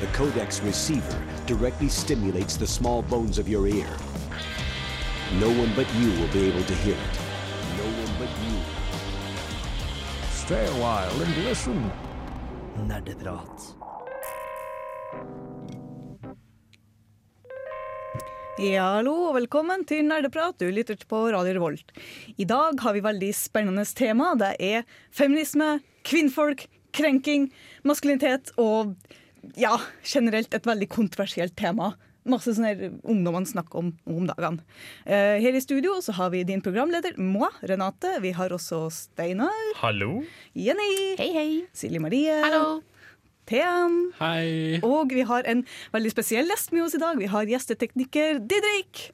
The codex receiver directly stimulates the small bones of your ear. No one but you will be able to hear it. No one but you. Stay a while and listen. Nerdeprat. Ja, hallo og velkommen til Nerdeprat. Du lytter på Radio Revolt. I dag har vi veldig spennende tema. Det er feminisme, kvinnfolk, krenking, maskulinitet og ja, generelt et veldig kontroversielt tema. Masse sånne ungdommene snakker om om dagene. Eh, her i studio så har vi din programleder, moi, Renate. Vi har også Steinar, Hallo. Jenny, Hei, hei. Silje Marie, Hallo. Thean. Hei. Og vi har en veldig spesiell gjest med oss i dag. Vi har gjestetekniker Didrik.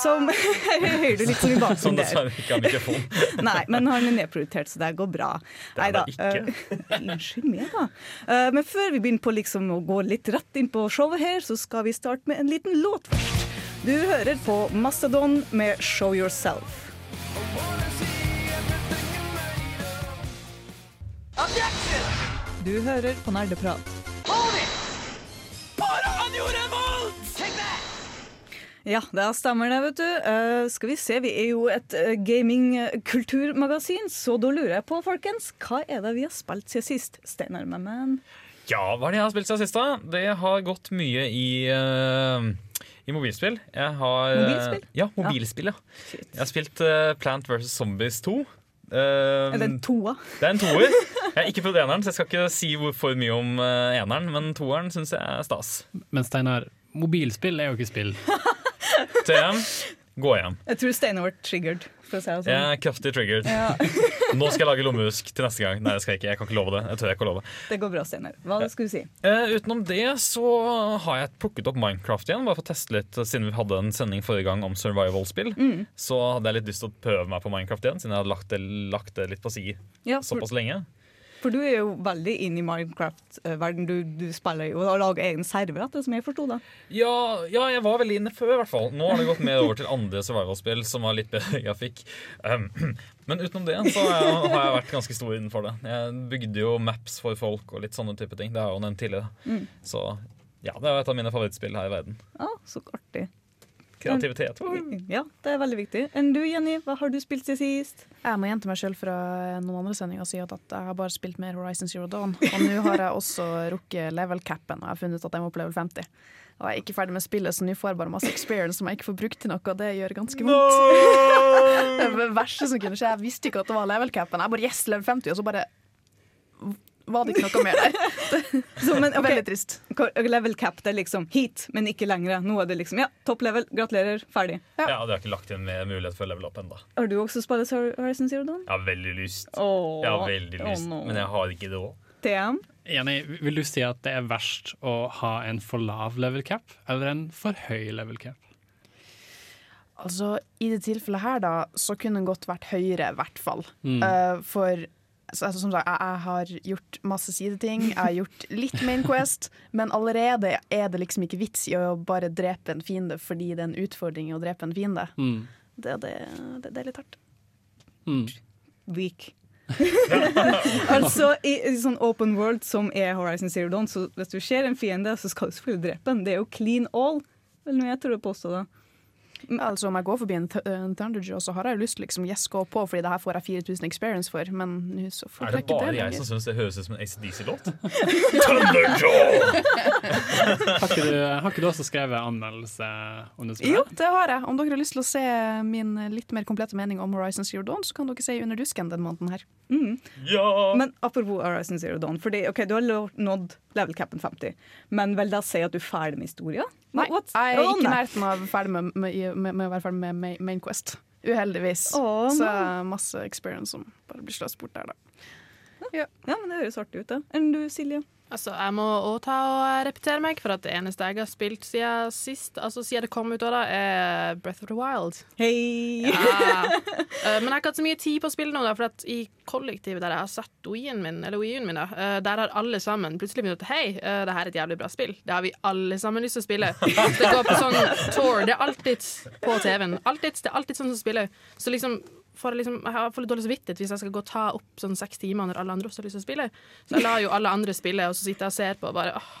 Som Hører du litt som i bakgrunnen der? dessverre ikke har mikrofon. Nei, men han er nedprioritert, så det går bra. Det er det ikke. eh, Unnskyld meg, da. Eh, men før vi begynner på liksom å gå litt rett inn på showet her, så skal vi starte med en liten låt først. Du hører på Mastodon med 'Show Yourself'. Du hører på Nerdeprat. Ja, det stemmer det, vet du. Uh, skal vi se, vi er jo et gamingkulturmagasin, gaming-kulturmagasin, så da lurer jeg på, folkens, hva er det vi har spilt siden sist? Steinar Memmen. Ja, hva er det jeg har spilt siden sist, da? Det har gått mye i, uh i mobilspill. Jeg har eh, Mobilspill? Ja, mobilspill, ja. ja. Jeg har spilt uh, Plant vs. Zombies 2. Er det en toa? det er en toer. Jeg har ikke prøvd eneren, så jeg skal ikke si for mye om eh, eneren, men toeren syns jeg er stas. Men Steinar, mobilspill er jo ikke spill. TM, gå hjem. Jeg tror Steinar ble triggered, for å si det Jeg sånn. er kraftig triggered. Ja, Nå skal jeg lage lommehusk til neste gang. Nei, det skal jeg ikke. Jeg kan ikke love det. Jeg tør jeg ikke å love. det går bra, Steinar. Hva skulle du si? Eh, utenom det så har jeg plukket opp Minecraft igjen. Bare for å teste litt Siden vi hadde en sending forrige gang om survival-spill. Mm. Så hadde jeg litt lyst til å prøve meg på Minecraft igjen, siden jeg hadde lagt det, lagt det litt på si Ja, såpass lenge. For du er jo veldig inn i Minecraft-verden. Du, du spiller jo og lager egen server, etter som jeg forsto. det? Ja, ja, jeg var veldig inne før, i hvert fall. Nå har det gått mer over til andre survival-spill som har litt bedre grafikk. Um, men utenom det så har jeg, har jeg vært ganske stor innenfor det. Jeg bygde jo maps for folk og litt sånne type ting. Det har jeg jo nevnt tidligere. Mm. Så ja, det er et av mine favorittspill her i verden. Ja, så artig. Kreativitet. Ja, det er veldig viktig. Enn du, Jenny, hva har du spilt siden sist? Jeg må gjenta meg sjøl fra noen andre sendinger og si at jeg har bare spilt mer Horizon Zero Dawn. Og nå har jeg også rukket level-capen, og jeg har funnet ut at jeg må på level 50. Og jeg er ikke ferdig med spillet, så nå får jeg bare masse experience som jeg ikke får brukt til noe, og det gjør ganske vondt. Er det verste som kunne skje. Jeg visste ikke at det var level-capen. Jeg bare yes, level 50, og så bare var det ikke noe mer der. Så, men, okay. Veldig trist. Level cap det er liksom hit, men ikke lenger. Nå er det liksom ja, topp level, gratulerer, ferdig. Ja, De har ikke lagt inn mer mulighet for å level opp ennå. Har du også spilt Horizon Zero Dawn? Jeg har veldig lyst. oh, Jeg har veldig lyst oh no. men jeg har ikke det òg. Jenny, vil du si at det er verst å ha en for lav level cap eller en for høy level cap? Altså, I det tilfellet her, da, så kunne den godt vært høyere, i hvert fall. Mm. Uh, for altså, som sagt, jeg, jeg har gjort masse sideting, jeg har gjort litt Main Quest, men allerede er det liksom ikke vits i å bare drepe en fiende fordi det er en utfordring å drepe en fiende. Mm. Det, det, det, det er litt hardt. Mm. Weak. altså, i, i sånn open world som er Horizon Zero Dawn, så hvis du ser en fiende, så skal du selvfølgelig drepe den. Det er jo clean all, noe jeg tror å påstå da. Altså Om jeg går forbi en, th en Thunderjaw, så har jeg jo lyst til liksom, yes, gå på, fordi det her får jeg 4000 experience for, men nå så får Er det bare det jeg som syns det høres ut som en ACDC-låt? Thunderjaw! Har, ikke du, har ikke du også skrevet anmeldelse om det Jo, det har jeg. Om dere har lyst til å se min litt mer komplette mening om Horizon Zero Dawn, så kan dere se Under dusken den måneden her. Mm. Ja! Men apropos Horizon Zero Dawn, fordi, ok, du har nådd level capen 50, men vil det si at du er ferdig med historien? Nei, What? jeg er ikke i nærheten av ferdig med, med, med, med å være ferdig med Ma- Main Quest. Uheldigvis. Oh, så masse experience som bare blir sløst bort der, da. Ja, men det høres artig ut da. Enn du, Silje? Altså, jeg må også ta og repetere meg, for at det eneste jeg har spilt siden sist, altså siden det kom ut, da, er Breath of the Wild. Hei! Ja. Eh, men jeg har ikke hatt så mye tid på å spille nå, da, for at i kollektivet der jeg har satt Wii-en min, eller Wii-en min, da, eh, der har alle sammen plutselig begynt å hei, eh, det her er et jævlig bra spill. Det har vi alle sammen lyst til å spille. Det går på sånn tour. Det er alltid på TV-en. Alltid, det er alltid sånn som spiller. Så liksom får jeg, liksom, jeg får litt dårlig samvittighet hvis jeg skal gå og ta opp sånn seks timer når alle andre også har lyst til å spille. Så jeg lar jo alle andre spille, og så sitter jeg og ser på og bare åh?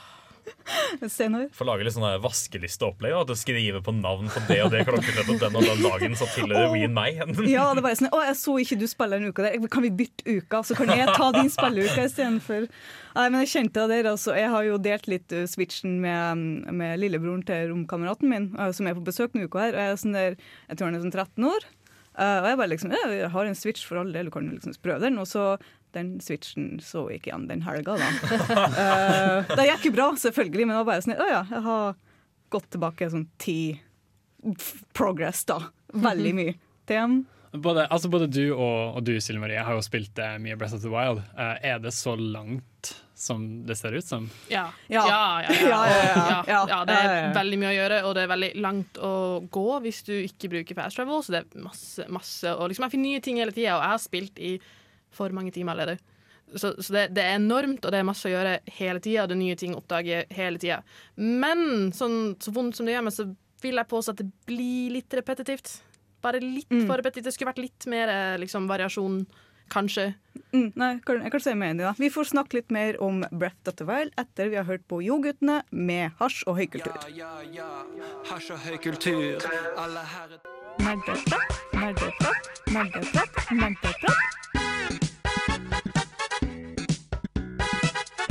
Får lage litt sånn vaskelisteopplegg. At du skriver på navn på det og det klokkeslett og den og den dagen, så tilhører Ween meg. Ja, det var sånn Å, jeg så ikke du spille den uka der. Kan vi bytte uka, så kan jeg ta din spilleuke istedenfor? Nei, men jeg kjente det der, altså. Jeg har jo delt litt uh, switchen med, med lillebroren til romkameraten min, uh, som er på besøk denne uka her. Og jeg, er sånn der, jeg tror han er sånn 13 år. Uh, og jeg bare liksom ja, Jeg har en switch for all del, du kan liksom prøve den. Og så den switchen så ikke igjen den helga, da. Uh, det gikk jo bra, selvfølgelig, men det var bare sånn Å ja, jeg har gått tilbake sånn ti progress, da. Veldig mye. TM. Både, altså både du og, og du, Silje Marie, har jo spilt eh, mye Breath of the Wild. Uh, er det så langt som det ser ut som? Ja. Ja. Ja, ja, ja. Ja, ja, ja. Ja, Ja. ja, det er veldig mye å gjøre, og det er veldig langt å gå hvis du ikke bruker fast travel. Så det er masse, masse Og liksom, jeg finner nye ting hele tida, og jeg har spilt i for mange timer allerede. Så, så det, det er enormt, og det er masse å gjøre hele tida. Det er nye ting å oppdage hele tida. Men sånn, så vondt som det gjør meg, så vil jeg påstå at det blir litt repetitivt. Bare litt Mm. for repetitivt. Det skulle vært litt mer eh, liksom, variasjon, kanskje. Mm, nei, jeg kan si meg enig da. Vi får snakke litt mer om Breath of the Wild etter vi har hørt på Jo-guttene med hasj og høykultur. Ja, ja, ja. Hasj og høykultur. Alle her er Nerdeprat, nerdeprat, nerdeprat, nerdeprat.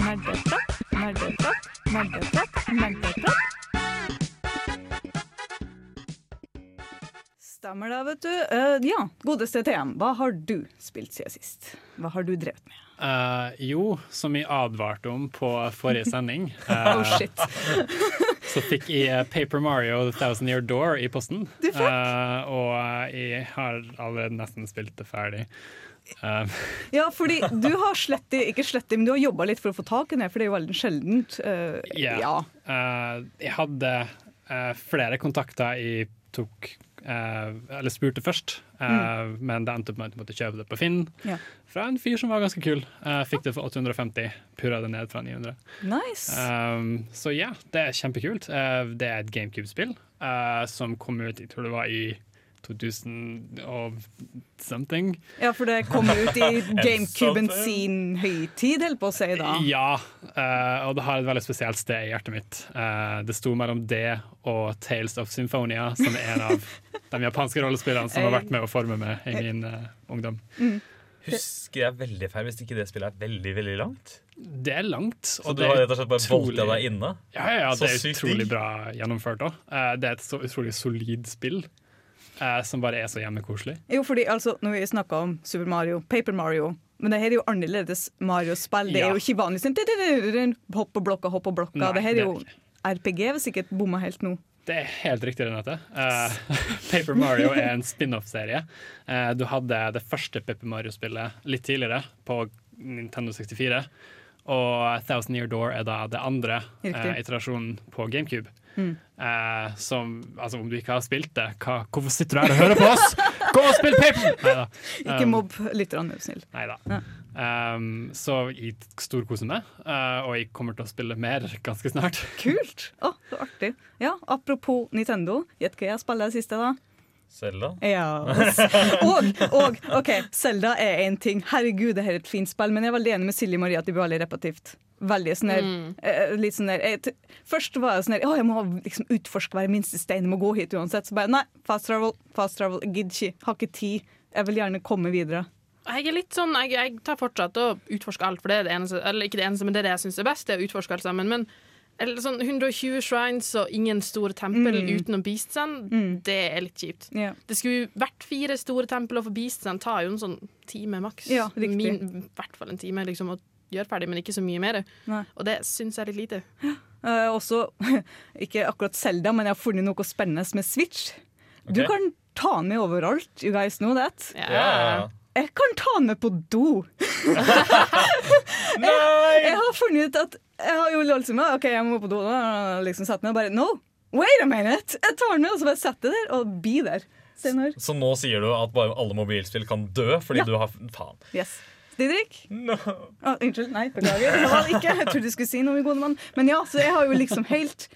Nerdeprat, nerdeprat, nerdeprat, nerdeprat. Stemmer det, vet du. Uh, ja, godeste TM, hva har du spilt siden sist? Hva har du drevet med? Uh, jo, som vi advarte om på forrige sending, uh, Oh shit. så fikk jeg eh, Paper Mario The Thousand Year Door i posten. Du fikk? Eh, og jeg har allerede nesten spilt det ferdig. Eh, Ja, fordi du har slettet, ikke slettet, men du har jobba litt for å få tak i det, for det er jo veldig sjeldent. Uh, Ja. ja. Uh, jeg hadde uh, flere kontakter jeg tok eh, Eller spurte først, eh, men det endte opp med at jeg måtte kjøpe det på Finn. Ja. Fra en fyr som var ganske kul. Eh, fikk det for 850, purra det ned fra 900. Nice. Um, så ja, det er kjempekult. Eh, det er et GameCube-spill eh, som kom ut jeg tror det var i 2000 og something. Ja, for det kom ut i GameCuben sin høytid, holdt på å si da. Ja, eh, og det har et veldig spesielt sted i hjertet mitt. Eh, det sto mellom det og Tales of Symphonia, som er en av de japanske rollespillerne som har vært med å forme meg i min eh, ungdom. Husker jeg veldig feil hvis ikke det spillet er veldig veldig langt? Det er langt. Så du har rett og slett bare bolta deg inne? Ja, ja, ja det er utrolig bra gjennomført òg. det er et så utrolig solid spill eh, som bare er så hjemmekoselig. Jo, fordi altså, når vi snakker om Super Mario, Paper Mario Men det her er jo annerledes Mario-spill. Det er jo ikke vanlig sånn hopp og blokka, hopp og blokka. Nei, det her det er jo RPG, hvis ikke bomma helt nå. Det er helt riktig, Renate. Uh, Paper Mario er en spin-off-serie. Uh, du hadde det første Paper Mario-spillet litt tidligere, på Nintendo 64. Og Thousand Year Door er da det andre eh, iterasjonen på GameCube. Mm. Eh, som, altså Om du ikke har spilt det, hva, hvorfor sitter du her og hører på oss?! Gå og spill Paper! Neida. Ikke Um, mobb lytterne, vær snill. Neida. Ja. Um, så jeg storkoser meg, uh, og jeg kommer til å spille mer ganske snart. Kult! Å, så artig. Ja, apropos Nintendo, gjett hva jeg spiller det siste, da? Selda? Ja. Og, og OK, Selda er én ting. Herregud, det her er et fint spill, men jeg er veldig enig med Silje Marie at det blir veldig repetitivt. Veldig sånn der, eh, litt sånn der jeg, Først var jeg sånn der Å, jeg må liksom utforske hver minste stein, jeg må gå hit uansett. Så bare nei, fast travel, fast travel, gidder ikke, har ikke tid. Jeg vil gjerne komme videre. Jeg er litt sånn, jeg, jeg tar fortsatt og utforsker alt, for det er det eneste, eller ikke det eneste, men det er det jeg syns er best, det er å utforske alt sammen. Men eller sånn 120 shrines og ingen store tempel Mm. utenom beastsene, Mm. det er litt kjipt. Ja. Det skulle vært fire store tempel, og for beastsene tar jo en sånn time maks. Ja. Min, I hvert fall en time liksom, å gjøre ferdig, men ikke så mye mer. Nei. Og det syns jeg er litt lite. Uh, også, ikke akkurat Selda, men jeg har funnet noe spennende med Switch. Du kan ta den med overalt. You guys know that. Yeah. yeah. Jeg kan ta den med på do. Nei! Jeg har funnet ut at Jeg har jo liksom OK, jeg må på do. Liksom satt meg og bare No, wait a minute! Jeg tar den med, og så bare setter jeg der, og bli der. Senere. Så nå sier du at bare alle mobilspill kan dø fordi Ja. du har Faen. Yes. Didrik? No. Oh, unnskyld, nei, beklager. Det var det ikke. Jeg trodde du skulle si noe, min gode mann. Men ja, så jeg har jo liksom helt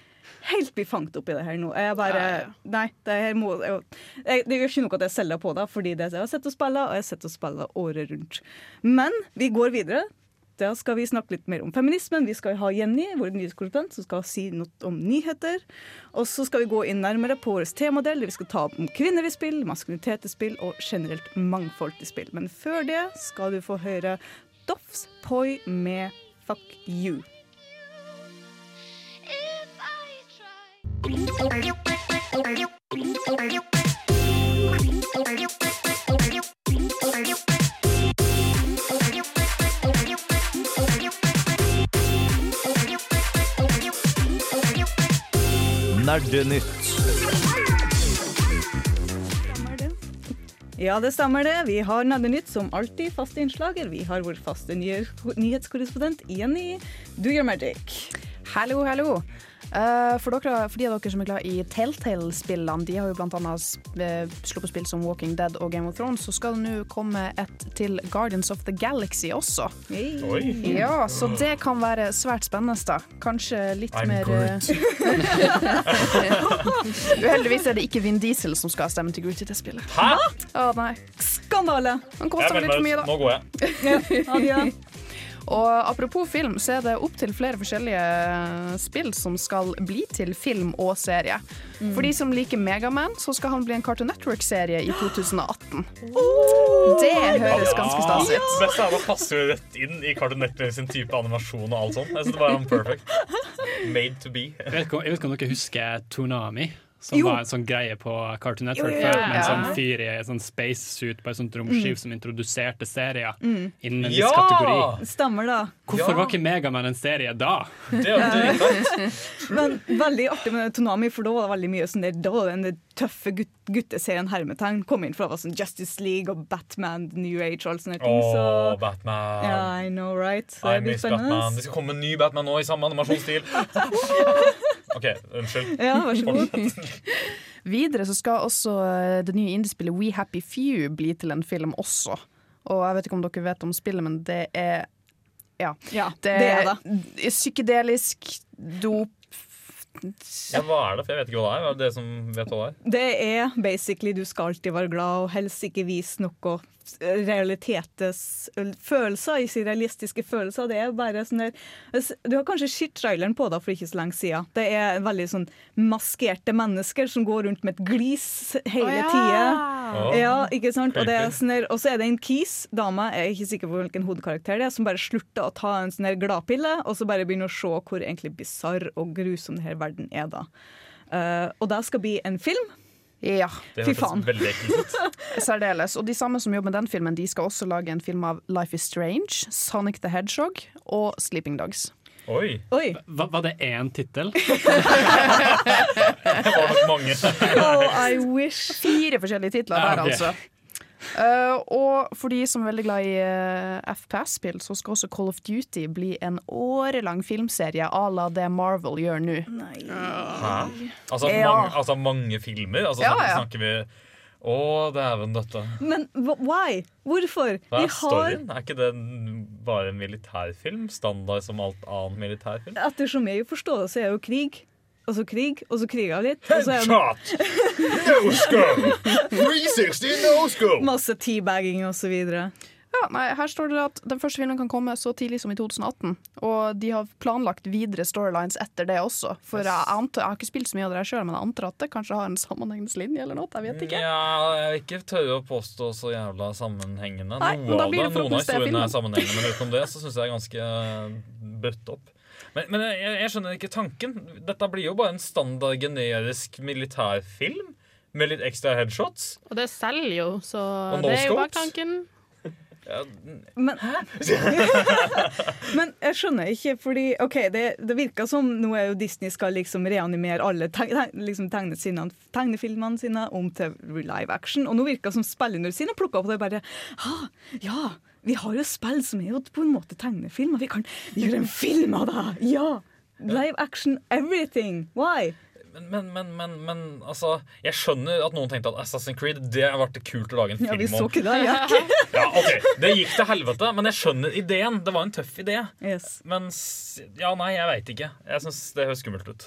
Helt blitt fanget opp i det her nå. Jeg bare, Ja, ja. Nei, det her må jeg, jeg, Det gjør ikke noe at jeg selger på det, fordi det jeg har sett og spiller, og jeg har sett og spiller året rundt. Men vi går videre. Da skal vi snakke litt mer om feminismen. Vi skal ha Jenny, vår nyhetskorrespondent, som skal si noe om nyheter. Og så skal vi gå inn nærmere på vår temadel, der vi skal ta opp om kvinner i spill, maskulinitet i spill og generelt mangfold i spill. Men før det skal du få høre Doffs Poi med Fuck You. Nerdenytt. Stemmer det? Ja, det stemmer det. Vi har Nerdenytt som alltid faste innslager. Vi har vår faste nyhetskorrespondent Jenny Do Your Magic. Hallo, hallo. Eh, for, dere, for de av dere som er glad i Telltale-spillene, de har jo annet uh, sluppet spill som Walking Dead og Game of Thrones, så skal det nå komme et til Guardians of the Galaxy også. Hey. Oi. Ja, så det kan være svært spennende. da. Kanskje litt I'm mer eh, Uheldigvis er det ikke Vin Diesel som skal ha stemmen til Groot i det spillet. Hæ? Å nei. Skandale! Han koster litt for mye, da. Nå går jeg. Adjø. Og apropos film, så er det opptil flere forskjellige spill som skal bli til film og serie. For de som liker Megaman, så skal han bli en Cartoon Network-serie i 2018. Det høres ganske stas ut. Det beste er at det passer jo rett inn i Cartoon Network sin type animasjon og alt sånt. Jeg synes det var perfect. Made to be. Jeg vet ikke om- dere husker Toonami? Som Jo. var en sånn greie på Cartoon Network Jo, ja, ja, med en sånn fyr i en sånn spacesuit på et sånt romskip som introduserte serier innen en viss kategori. Stemmer, da. Hvorfor Ja. var ikke Megaman en serie da? Det er. Men veldig artig med Tonami, for da var det veldig mye sånn der, da var det den tøffe gut gutteserien hermetegn kom inn, for det var sånn Justice League og Batman, New Age og alle sånne ting. Åh, oh, Batman. ja, I know, right? Så I det blir miss Batman. Det skal komme en ny Batman nå i samme animasjonsstil. OK, unnskyld. Ja, vær så god. Videre så skal også eh, det nye indiespillet We Happy Few bli til en film også. Og jeg vet ikke om dere vet om spillet, men det er Ja. Ja, Det, det er det. psykedelisk dop Ja, hva er det? For jeg vet ikke hva det er. Hva er det som vet hva det er? Det er basically du skal alltid være glad og helst ikke vise noe realitetens følelser, ikke realistiske følelser. Det er bare sånn der Du har kanskje sett traileren på da for ikke så lenge siden. Det er veldig sånn maskerte mennesker som går rundt med et glis hele oh, ja. tida. Ja, ikke sant? Og, det er sånn der, og så er det en kis, dame, jeg er ikke sikker på hvilken hovedkarakter det er, som bare slutter å ta en sånn gladpille, og så bare begynner å se hvor egentlig bisarr og grusom denne verden er da. Uh, og det skal bli en film. Ja, Fy faen. særdeles. Og de samme som jobber med den filmen, de skal også lage en film av Life is Strange, Sonic the Hedgehog og Sleeping Dogs. Oi, Oi! Var, var det én tittel? det var nok mange. Oh, I wish. Fire forskjellige titler Ja, der, ok. altså. Eh, og for de som er veldig glad i uh, FPS-spill, så skal også Call of Duty bli en årelang filmserie à la det Marvel gjør nå. Uh, Altså, Ja. mange, altså mange filmer? Altså, Ja, ja. snakker vi Å, dæven døtte. Men why? Hvorfor? Hva Vi er storyen? Er ikke det bare en militærfilm? Standard som alt annet militærfilm? Ettersom jeg forstår det, så er jo krig. Og så krig, og så kriga litt. Og så Headshot! No scope! 360 no scope! masse teabagging og så videre. Ja, nei, her står det at den første filmen kan komme så tidlig som i 2018. Og de har planlagt videre storylines etter det også. For jeg, antar, jeg har ikke spilt så mye av det sjøl, men jeg antar at det kanskje har en sammenhengende linje eller noe. Jeg vet ikke. Ja, jeg vil ikke tørre å påstå så jævla sammenhengende. Nei, Noe av blir det, det Noen av historiene er sammenhengende, men utenom det så syns jeg er ganske bøtt opp. Men, men jeg, jeg skjønner ikke tanken. Dette blir jo bare en standard generisk militærfilm med litt ekstra headshots. Og det selger jo, så no det er jo bare tanken. Ja, Men, men jeg skjønner ikke, fordi OK, det, det virker som nå er jo Disney skal liksom reanimere alle teg, teg, liksom tegne sine, tegnefilmene sine om til live action, og nå virker det som spillerne sine plukka opp det bare ah, Ja, vi har jo spill som er jo på en måte tegnefilm, og vi kan gjøre en film av det! Ja! Live action everything! Why? Men, men, men, men, men altså Jeg skjønner at noen tenkte at Assassin's Creed Det har vært kult å lage en film om. Ja, vi så ikke det. Ja. Ja, ok, Det gikk til helvete, men jeg skjønner ideen. Det var en tøff idé. Yes. Men ja, nei, jeg veit ikke. Jeg syns det høres skummelt ut.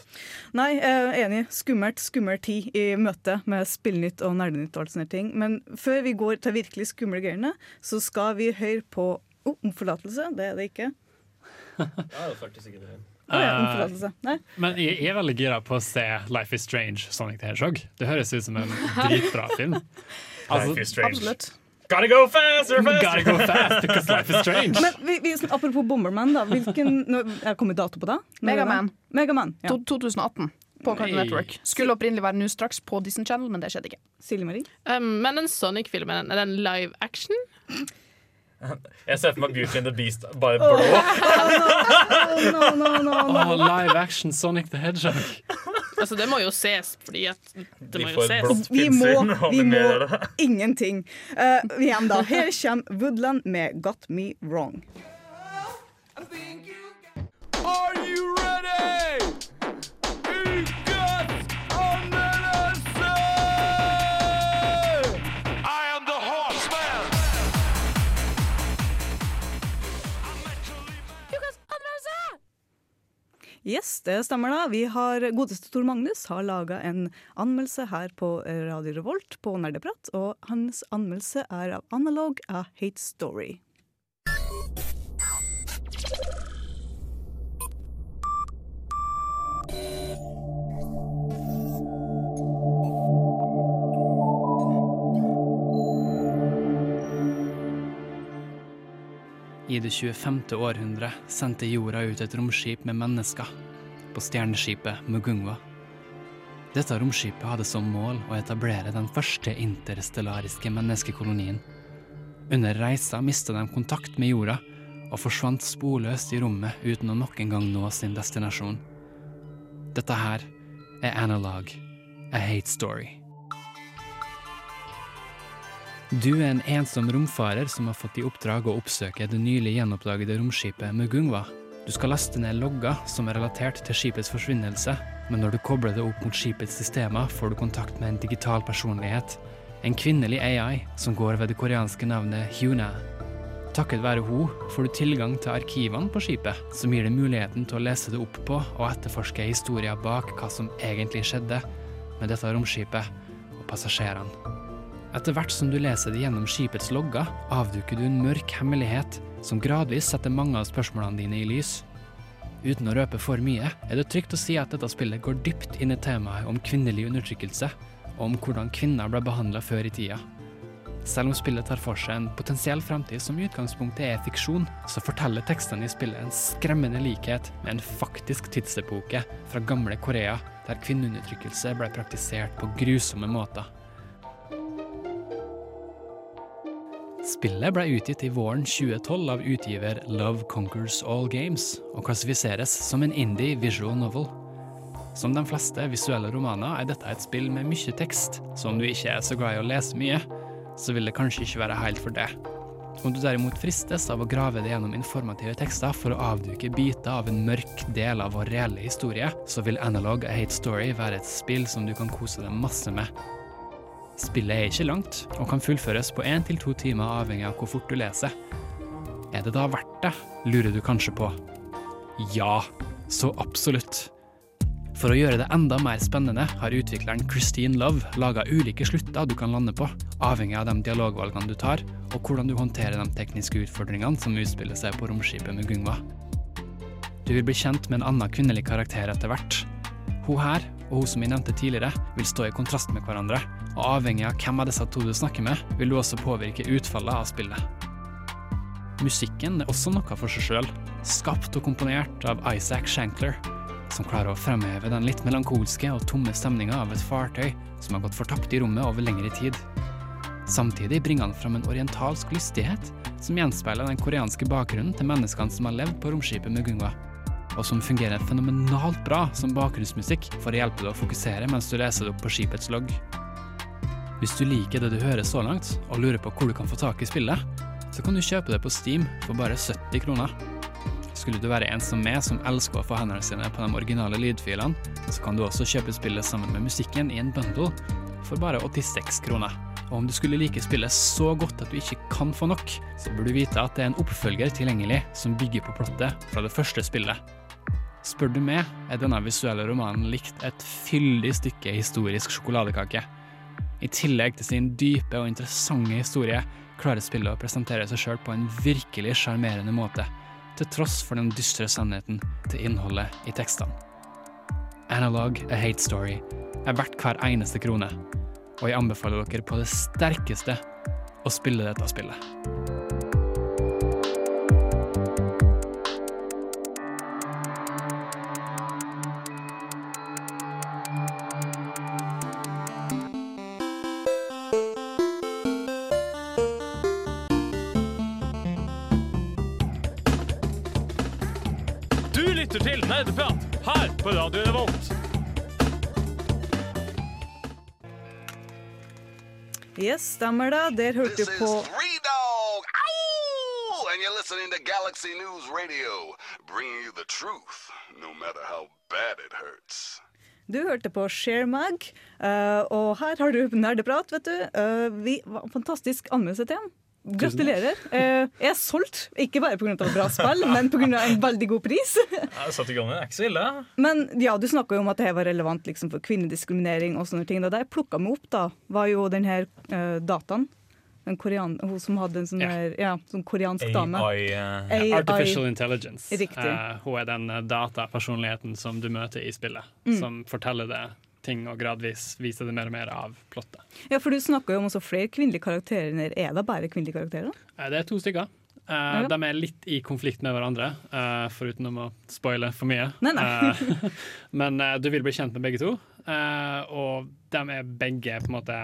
Nei, jeg er enig. Skummelt, skummel tid i møte med Spillnytt og Nerdenytt og alt sånne ting. Men før vi går til virkelig skumle greiene, så skal vi høre på Oh, om forlatelse, det er det ikke. Ja, det er 40 sekunder igjen. Å ja, Eh. Men jeg jeg er veldig gira på å se Life is Strange Sonic the Hedgehog. Det høres ut som en dritbra film. Altså, Life is strange. Absolutt. Gotta go faster, faster! Gotta go fast because life is strange. Men vi, vi, apropos Bomberman, da. Hvilken nå, Jeg kommet dato på det? Er? Megaman. Megaman, ja. 2018 på Cartoon Network. Skulle opprinnelig være nå straks på Disney Channel, men det skjedde ikke. Um, men den Sonic-filmen, er den live action? Jeg ser for meg Beauty and the Beast bare blå. Oh, no, no, no, no. Åh, live action Sonic the Hedgehog. Altså, det må jo ses, fordi at det De må jo ses. Vi må, vi må ingenting. Uh, igjen, da. Her kommer Woodland med 'Got Me Wrong'. Are you ready? Yes, det stemmer da. Vi har, Godeste Tor Magnus har laga en anmeldelse her på Radio Revolt på Nerdeprat, og hans anmeldelse er av Analog A Hate Story. I det 25. århundre sendte jorda ut et romskip med mennesker på stjerneskipet Mugungwa. Dette romskipet hadde som mål å etablere den første interstellariske menneskekolonien. Under reisa mista de kontakt med jorda og forsvant sporløst i rommet uten å nok en gang nå sin destinasjon. Dette her er Analog, a hate story. Du er en ensom romfarer som har fått i oppdrag å oppsøke det nylig gjenoppdagede romskipet Mugungwa. Du skal laste ned logger som er relatert til skipets forsvinnelse, men når du kobler det opp mot skipets systemer, får du kontakt med en digital personlighet. En kvinnelig AI som går ved det koreanske navnet Hyuna. Takket være hun får du tilgang til arkivene på skipet, som gir deg muligheten til å lese det opp på og etterforske historier bak hva som egentlig skjedde med dette romskipet og passasjerene. Etter hvert som du leser det gjennom skipets logger, avduker du en mørk hemmelighet som gradvis setter mange av spørsmålene dine i lys. Uten å røpe for mye, er det trygt å si at dette spillet går dypt inn i temaet om kvinnelig undertrykkelse, og om hvordan kvinner ble behandla før i tida. Selv om spillet tar for seg en potensiell fremtid som i utgangspunktet er fiksjon, så forteller tekstene i spillet en skremmende likhet med en faktisk tidsepoke fra gamle Korea, der kvinneundertrykkelse ble praktisert på grusomme måter. Spillet ble utgitt i våren 2012 av utgiver Love Conquers All Games, og klassifiseres som en indie visual novel. Som de fleste visuelle romaner er dette et spill med mye tekst, så om du ikke er så glad i å lese mye, så vil det kanskje ikke være helt for det. Om du derimot fristes av å grave deg gjennom informative tekster for å avduke biter av en mørk del av vår reelle historie, så vil Analog A Hate Story være et spill som du kan kose deg masse med. Spillet er ikke langt, og kan fullføres på én til to timer avhengig av hvor fort du leser. Er det da verdt det, lurer du kanskje på. Ja, så absolutt. For å gjøre det enda mer spennende har utvikleren Christine Love laga ulike slutter du kan lande på, avhengig av de dialogvalgene du tar, og hvordan du håndterer de tekniske utfordringene som utspiller seg på romskipet med Gungva. Du vil bli kjent med en annen kvinnelig karakter etter hvert. Hun her, og hun som jeg nevnte tidligere, vil stå i kontrast med hverandre, avhengig av hvem av disse to du snakker med, vil du også påvirke utfallet av spillet. Musikken er også noe for seg sjøl, skapt og komponert av Isaac Shankler, som klarer å fremheve den litt melankolske og tomme stemninga av et fartøy som har gått fortapt i rommet over lengre tid. Samtidig bringer han fram en orientalsk lystighet som gjenspeiler den koreanske bakgrunnen til menneskene som har levd på romskipet Mugungwa, og som fungerer fenomenalt bra som bakgrunnsmusikk for å hjelpe deg å fokusere mens du leser det opp på skipets logg. Hvis du liker det du hører så langt, og lurer på hvor du kan få tak i spillet, så kan du kjøpe det på Steam for bare 70 kroner. Skulle du være en som meg, som elsker å få hendene sine på de originale lydfilene, så kan du også kjøpe spillet sammen med musikken i en bundle for bare 86 kroner. Og om du skulle like spillet så godt at du ikke kan få nok, så bør du vite at det er en oppfølger tilgjengelig som bygger på plottet fra det første spillet. Spør du meg, er denne visuelle romanen likt et fyldig stykke historisk sjokoladekake. I tillegg til sin dype og interessante historie klarer spillet å presentere seg sjøl på en virkelig sjarmerende måte, til tross for den dystre sannheten til innholdet i tekstene. Analog A Hate Story er verdt hver eneste krone, og jeg anbefaler dere på det sterkeste å spille dette spillet. Yes, stemmer det. Der hørte du på And you're listening to Galaxy News Radio, bringing you the truth, no matter how bad it hurts. Du hørte på ShareMag, uh, og her har du nerdeprat, vet du. Uh, vi, fantastisk anmeldelse til. Gratulerer. Uh, jeg er solgt, ikke bare pga. bra spill, men pga. en veldig god pris. Jeg satt i gang, det er ikke så ille. Men ja, du snakka jo om at det var relevant liksom, for kvinnediskriminering og sånne ting. Det jeg plukka meg opp, da, var jo den her uh, dataen. En korean, hun som hadde en sånn, yeah. her, ja, sånn koreansk dame. AI, eh, AI. Artificial intelligence. Riktig. Uh, hun er den eh, datapersonligheten som du møter i spillet, Mm. som forteller deg ting og gradvis viser det mer og mer av plottet. Ja, for du snakker jo om også flere kvinnelige karakterer. Er det bare kvinnelige karakterer? Eh, Det er to stykker. Eh, De er litt i konflikt med hverandre, eh, foruten om å spoile for mye. Nei, nei. Men du vil bli kjent med begge to, og de er begge på en måte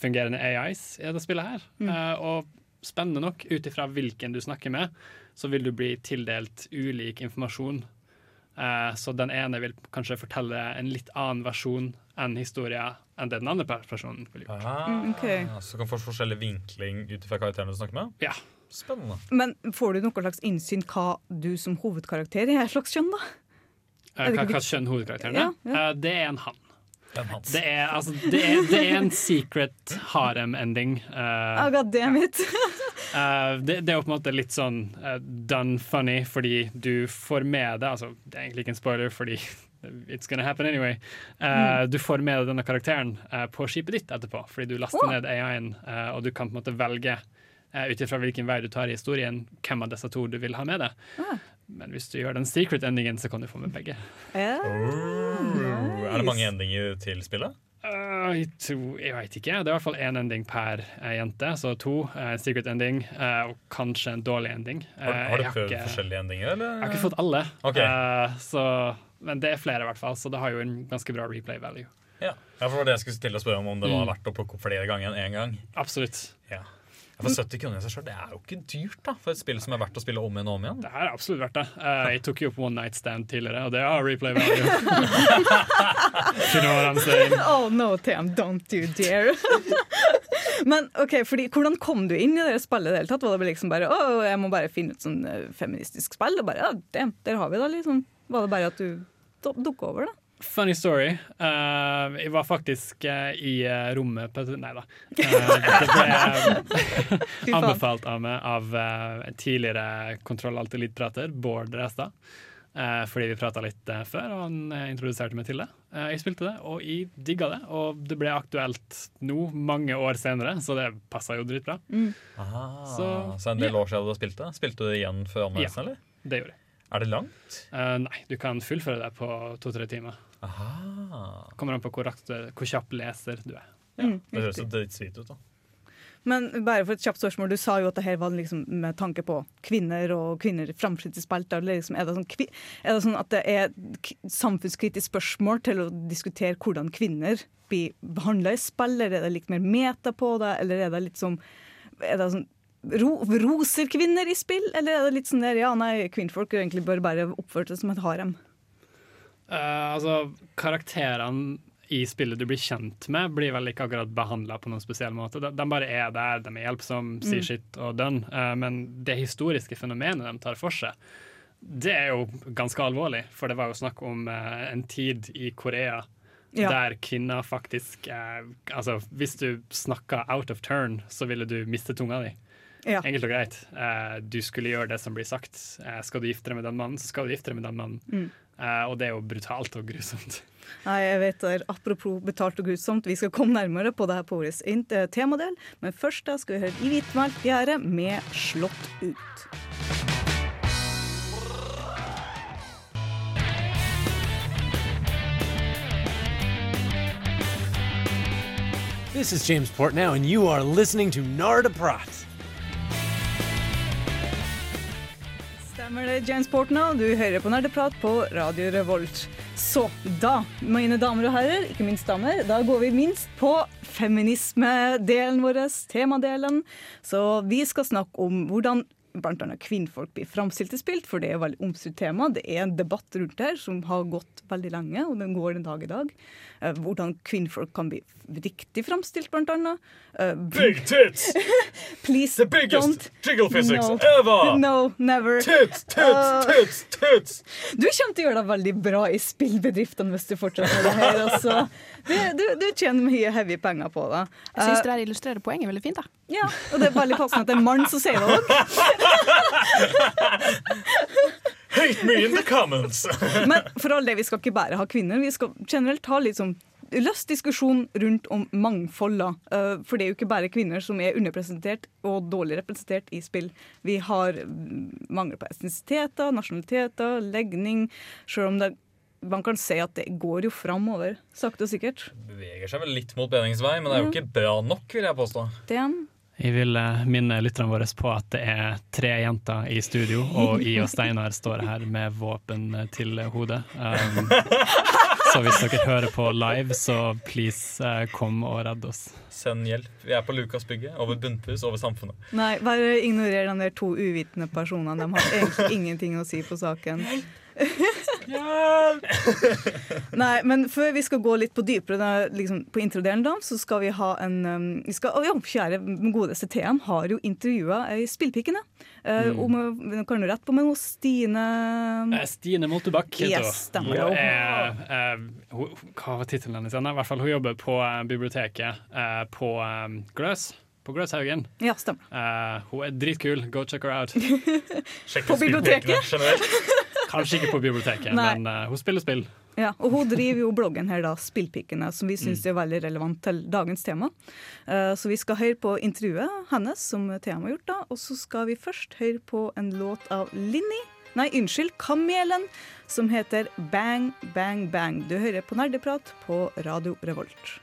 fungerende AIs i dette spillet her. Mm. Og spennende nok, ut ifra hvilken du snakker med, så vil du bli tildelt ulik informasjon. Eh, så den ene vil kanskje fortelle en litt annen versjon enn historien enn det den andre personen vil gjøre. Ah, okay. ok. Så kan få forskjellig vinkling ut fra karakteren du snakker med? Ja. Spennende. Men får du noe slags innsyn hva du som hovedkarakter er slags kjønn, da? Eh, det Hva, hva kjønn hovedkarakteren er? Ja, ja. Eh, det er en han. Det er, altså, det er, det er en secret harem-ending. Uh, Oh, God damn it. eh, det, det er jo på en måte litt sånn uh, done funny, fordi du får med deg altså, Det er egentlig ikke en spoiler, fordi it's gonna happen anyway. Eh, Du får med deg denne karakteren eh, på skipet ditt etterpå, fordi du laster oh. ned AI-en, eh, og du kan på en måte velge uh, ut ifra hvilken vei du tar i historien, hvem av disse to du vil ha med deg. Ah. Men hvis du gjør den secret-endingen, så kan du få med begge. Ja. Oh, Er det mange endinger til spillet? Uh, jeg, tror, jeg vet ikke. Det er i hvert fall én ending per uh, jente. Så to. uh, secret ending eh, og kanskje en dårlig ending. Eh, Har, har du prøvd ikke- forskjellige endinger, eller? Jeg har ikke fått alle, okay. Eh, så, men det er flere, i hvert fall. Så det har jo en ganske bra replay value. Ja. ja, for det var det jeg skulle stille og spørre om, om det var Mm. verdt å plukke opp flere ganger enn én gang. Absolutt. Ja. For 70 kroner i seg selv, det er jo ikke dyrt da, for et spill som er verdt å spille om igjen og om igjen. Det er absolutt verdt det. Eh, jeg tok jo opp One Night Stand tidligere, og det har replay value. you know what I'm saying? Oh no, Tam, don't you dare. Men ok, fordi, hvordan kom du inn i det spillet? i det hele tatt? Var det liksom bare, å, jeg må bare finne ut sånn eh, feministisk spill? Og bare, ja, damn, der har vi det liksom. Var det bare at du dukka over det? Funny story. Uh, jeg var faktisk uh, i uh, rommet på Nei da. Eh, det ble anbefalt av meg av tidligere Kontroll Alt Elite-prater, Bård Restad. Eh, fordi vi prata litt før, og han introduserte meg til det. Eh, jeg spilte det, og jeg digga det. Og det ble aktuelt nå, mange år senere, så det passa jo dritbra. Aha, så, Så, en del ja. år siden du spilte? Spilte du det igjen før anmeldelsen, eller? Det gjorde jeg. Er det langt? Eh, nei, du kan fullføre det på to-tre timer. Aha. Kommer an på hvor, rakt, hvor kjapp leser du er. Mm, Det høres jo ut, da. Men bare for et kjapt spørsmål, du sa jo at det her var liksom med tanke på kvinner og kvinner framskritt i eller Liksom, er, det sånn, er det sånn at det er samfunnskritisk spørsmål til å diskutere hvordan kvinner blir behandla i spill, eller er det litt mer meta på det, eller er det litt som er det sånn ro, Roser kvinner i spill, eller er det litt sånn der ja, nei, kvinnfolk egentlig bør bare oppføre seg som et harem? Eh, altså, karakterene i spillet du blir kjent med, blir vel ikke akkurat behandla på noen spesiell måte. De, de bare er der, de er hjelpsomme, sier Mm. sitt og dønn. Uh, men det historiske fenomenet de tar for seg, det er jo ganske alvorlig. For det var jo snakk om uh, en tid i Korea Ja. der kvinner faktisk Altså, hvis du snakka out of turn, så ville du miste tunga di. Ja. Enkelt og greit. Du skulle gjøre det som blir sagt. Skal du gifte deg med den mannen, så skal du gifte deg med den mannen. Mm. Eh, og det er jo brutalt og grusomt. Nei, jeg vet det. Apropos betalt og grusomt, vi skal komme nærmere på det her på vår eh, temadel, men først da skal vi høre I hvitmalt gjerde med Slått ut. This is James Portnow, and you are listening to Narda Prat. Stemmer det, James Portnow. Du hører på Nerdeprat på Radio Revolt. Så da, mine damer og herrer, ikke minst damer, da går vi minst på feminismedelen vår, temadelen. Så vi skal snakke om hvordan annet kvinnfolk blir framstilt i spilt, for det er et veldig omstridt tema. Det er en debatt rundt det her som har gått veldig lenge, og den går den dag i dag. Eh, hvordan kvinnfolk kan bli riktig framstilt, blant annet. Eh, Big tits! Please The biggest don't. jiggle physics no. ever! No, never. Tits, tits, Uh, tits, tits! Du kommer til å gjøre deg veldig bra i spillbedriftene hvis du fortsetter med det her. Altså. Du, du, du tjener mye heavy penger på det. Jeg syns Eh, det der illustrerer poenget veldig fint. da. ja, og det er veldig passende at det er en mann som sier det òg. Hate me in the comments! Men for all det, vi skal ikke bare ha kvinner. Vi skal generelt ha litt sånn løst diskusjon rundt om mangfold. da. Eh, For det er jo ikke bare kvinner som er underpresentert og dårlig representert i spill. Vi har mangel på etnisiteter, nasjonaliteter, legning. Selv om det, man kan se at det går jo framover, sakte og sikkert. Beveger seg vel litt mot bedringsvei, men det er jo ikke bra nok, vil jeg påstå. Det er Jeg vil eh, minne lytterne våre på at det er tre jenter i studio, og I og Steinar står her med våpen til hodet. Um, så hvis dere hører på live, så please eh, kom og redd oss. Send hjelp. Vi er på Lukasbygget, over bunnpus, over samfunnet. Nei, bare ignorer de to uvitende personene. De har egentlig ingenting å si på saken. Nei, men før vi skal gå litt på dypere liksom, på introdelen, da, så skal vi ha en um, vi skal, å, ja, Kjære godeste TM har jo intervjua ei Spillpikene. Uh, om, uh, kan du rette på meg nå? Stine Eh, Stine Moltebakk heter. Yes, Hun Ja, eh, hva var tittelen hennes igjen? I hvert fall Hun jobber på eh, biblioteket eh, på eh, Gløs. På Gløshaugen. Ja, stemmer. Uh, hun er dritkul. Go check her out. Sjekk På biblioteket? generelt. Kanskje ikke på biblioteket, men uh, hun spiller spill. Ja, og hun driver jo bloggen her, da, Spillpikene, som vi syns er veldig relevant til dagens tema. Uh, så vi skal høre på intervjuet hennes som Thea har gjort, da, og så skal vi først høre på en låt av Linni. Nei, unnskyld, Kamelen, som heter Bang Bang Bang. Du hører på Nerdeprat på Radio Revolt.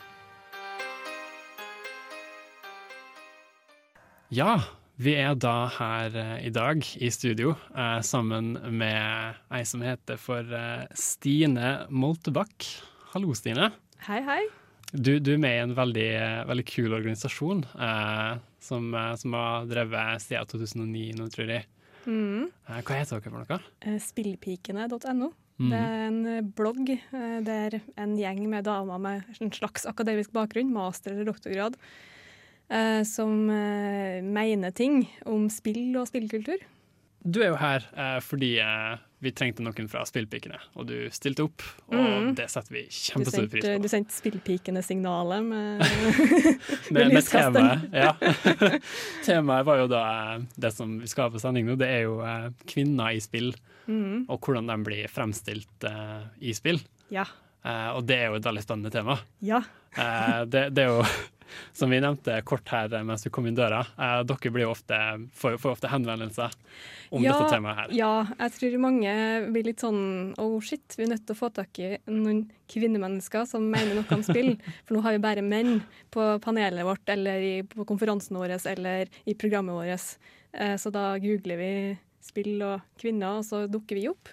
Ja, vi er da her eh, i dag i studio eh, sammen med ei som heter for eh, Stine Moltebakk. Hallo, Stine. Hei, hei. Du, du er med i en veldig, eh, veldig kul organisasjon eh, som, eh, som har drevet siden 2009 nå, tror jeg. Mm. Hva heter dere for noe? Spillpikene.no. Mm. Det er en blogg der en gjeng med damer med en slags akademisk bakgrunn, master- eller doktorgrad, eh, som eh, mener ting om spill og spillkultur. Du er jo her eh, fordi eh, vi trengte noen fra Spillpikene, og du stilte opp. Og Mm. det setter vi kjempestor pris på. du sendte Spillpikene-signalet med Med, med temaet. Ja. temaet var jo da eh, det som vi skal ha på sending nå, det er jo kvinner i spill. Mm. Og hvordan de blir fremstilt eh, i spill. Ja. Eh, og det er jo et veldig spennende tema. Ja. Eh, det, det er jo, som vi nevnte kort her eh, mens vi kom inn døra, eh, dere blir jo ofte, får, får ofte henvendelser om ja, dette temaet her. Ja, jeg tror mange blir litt sånn oh shit, vi er nødt til å få tak i noen kvinnemennesker som mener noe om spill. For nå har vi bare menn på panelet vårt eller i, på konferansen vår eller i programmet vårt. Eh, så da googler vi spill og kvinner, og så dukker vi opp.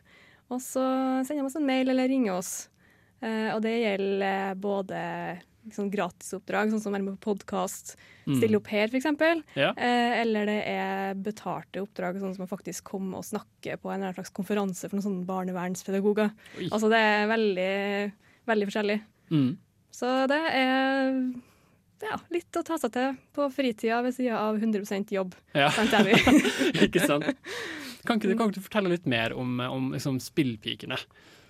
Og så sender de oss en mail eller ringer oss. Eh, og det gjelder både liksom, gratisoppdrag, sånn som å være med på podkast, Mm. stille opp her f.eks. Ja. Eh, eller det er betalte oppdrag, sånn som å faktisk komme og snakke på en eller annen slags konferanse for noen sånne barnevernspedagoger. Oi. Altså det er veldig, veldig forskjellig. Mm. Så det er ja, litt å ta seg til på fritida ved sida av 100% jobb. Ja. ikke sant? Kan ikke, du- kan ikke du fortelle litt mer om, om liksom, spillpikene?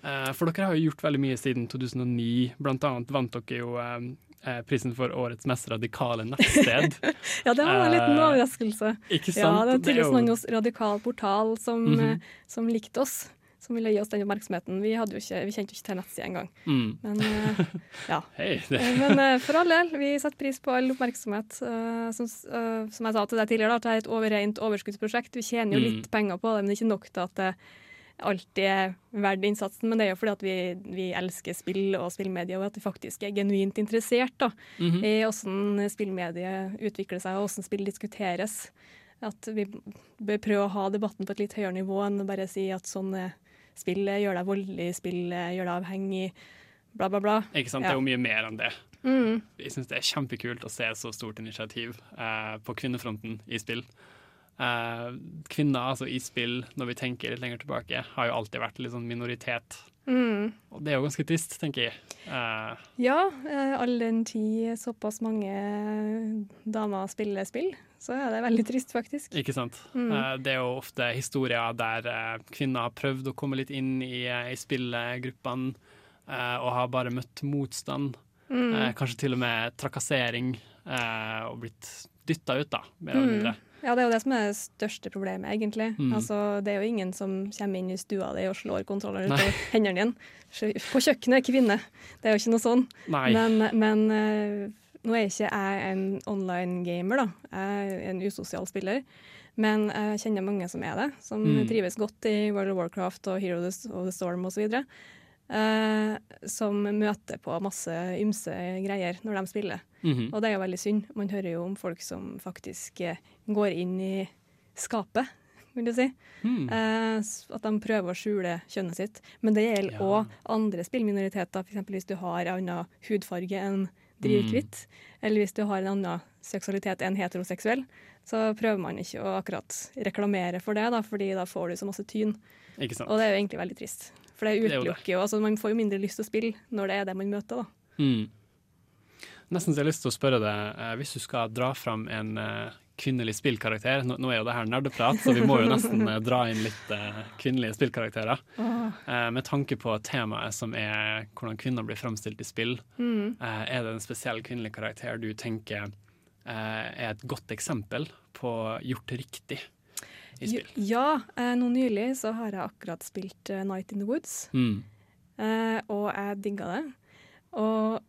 Eh, for dere har jo gjort veldig mye siden 2009. Blant annet vant dere jo eh, eh, prisen for årets mest radikale nettsted. ja, det var en liten overraskelse. Ikke sant? Ja, det er tydeligvis noen hos Radikal portal som, mm -hmm. som likte oss. som ville gi oss den oppmerksomheten. Vi, ikke, vi kjente jo ikke til nettsida engang. Mm. Men uh, ja. hey, Men uh, for all del, vi setter pris på all oppmerksomhet. Uh, som, som jeg sa til deg tidligere, da, at det er et over, rent overskuddsprosjekt. Vi tjener jo Mm. litt penger på det, men det er ikke nok til at det alltid er verdt innsatsen. Men det er jo fordi at vi, vi elsker spill og spillmedier, og at vi faktisk er genuint interessert da, Mhm. i hvordan spillmediet utvikler seg, og hvordan spill diskuteres. At vi bør prøve å ha debatten på et litt høyere nivå enn å bare si at sånn spill gjør deg voldelig, spill gjør deg avhengig, bla, bla, bla. Ikke sant? Ja. Det er jo mye mer enn det. Mm. Jeg syns det er kjempekult å se så stort initiativ eh, på kvinnefronten i spill. Eh, kvinner altså i spill, når vi tenker litt lenger tilbake, har jo alltid vært litt sånn minoritet. Mm. Og det er jo ganske trist, tenker jeg. Eh, Ja, eh, all den tid såpass mange damer spiller spill, så er det veldig trist, faktisk. ikke sant? Mm. Eh, det er jo ofte historier der kvinner har prøvd å komme litt inn i, i spillgruppene eh, og har bare møtt motstand. Mm. Eh, kanskje til og med trakassering, eh, og blitt dytta ut, da, mer eller Mm. mindre. Ja, det er jo det som er det største problemet, egentlig. Mm. Altså, det er jo ingen som kommer inn i stua di og slår kontrolleren ut utover hendene dine. På kjøkkenet er kvinne. Det er jo ikke noe sånn. Nei. Men, men eh, nå er ikke jeg en online-gamer, da. Jeg er en usosial spiller. Men jeg kjenner mange som er det, som Mm. trives godt i World of Warcraft og Hero of the Storm osv. Uh, som møter på masse ymse greier når de spiller. Mhm. Og det er jo veldig synd. Man hører jo om folk som faktisk eh, går inn i skapet, vil du si. Mm. Eh, at de prøver å skjule kjønnet sitt. Men det gjelder òg andre spillminoriteter, f.eks. hvis du har en annen hudfarge enn drivhvitt, eller hvis du har en annen seksualitet enn heteroseksuell, så prøver man ikke å akkurat reklamere for det, da, fordi da får du så masse tyn. Ikke sant? Og det er jo egentlig veldig trist. For det. utelukker jo, altså Man får jo mindre lyst til å spille når det er det man møter, da. Mm. Nesten så jeg har lyst til å spørre deg, eh, hvis du skal dra fram en eh, kvinnelig spillkarakter Nå, nå er jo det her nerdeprat, så vi må jo nesten eh, dra inn litt kvinnelige spillkarakterer. Eh, med tanke på temaet som er hvordan kvinner blir fremstilt i spill, Mm. er det en spesiell kvinnelig karakter du tenker er et godt eksempel på gjort riktig i spill? Ja, nå nylig så har jeg akkurat spilt Night in the Woods, Mm. og jeg digga det. Og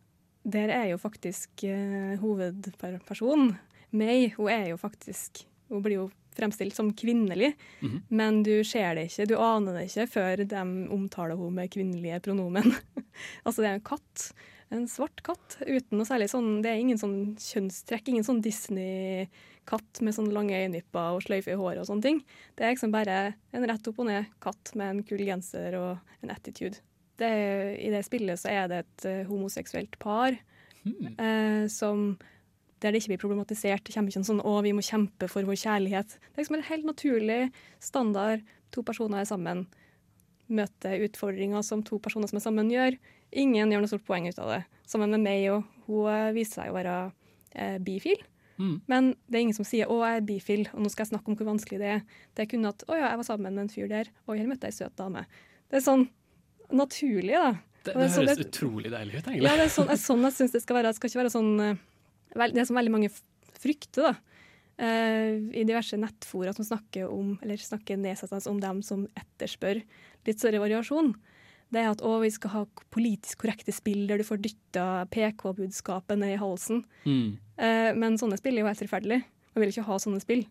der er jo faktisk eh, hovedpersonen, May, hun er jo faktisk Hun blir jo fremstilt som kvinnelig, Mhm. men du ser det ikke, du aner det ikke før de omtaler henne med kvinnelige pronomen. altså, det er en katt. En svart katt uten noe særlig sånn Det er ingen sånn kjønnstrekk, ingen sånn Disney-katt med sånn lange øyenvipper og sløyfe i håret og sånne ting. Det er liksom bare en rett opp og ned katt med en kul genser og en attitude. Det, I det spillet så er det et eh, homoseksuelt par eh, som der det ikke blir problematisert. Det kommer ikke en sånn 'å, vi må kjempe for vår kjærlighet'. Det er liksom en helt naturlig standard. To personer er sammen, møter utfordringer som to personer som er sammen, gjør. Ingen gjør noe stort poeng ut av det. Sammen med meg, og hun eh, viser seg å være eh, bifil. Mm. Men det er ingen som sier 'å, jeg er bifil', og nå skal jeg snakke om hvor vanskelig det er. Det er kun at 'å ja, jeg var sammen med en fyr der', og her møtte jeg ei søt dame'. Det er sånn naturlig, da. Det, det, det høres sånn- høres utrolig deilig ut, egentlig. ja, det er sånn, er sånn jeg syns det skal være. Det skal ikke være sånn eh, Det er som veldig mange frykter, da. eh, I diverse nettfora som snakker om Eller snakker nedsettende om dem som etterspør litt større variasjon. Det er at å, vi skal ha politisk korrekte spill der du får dytta PK-budskapet ned i halsen. Mm. Eh, men sånne spill er jo helt forferdelige. Man vil ikke ha sånne spill.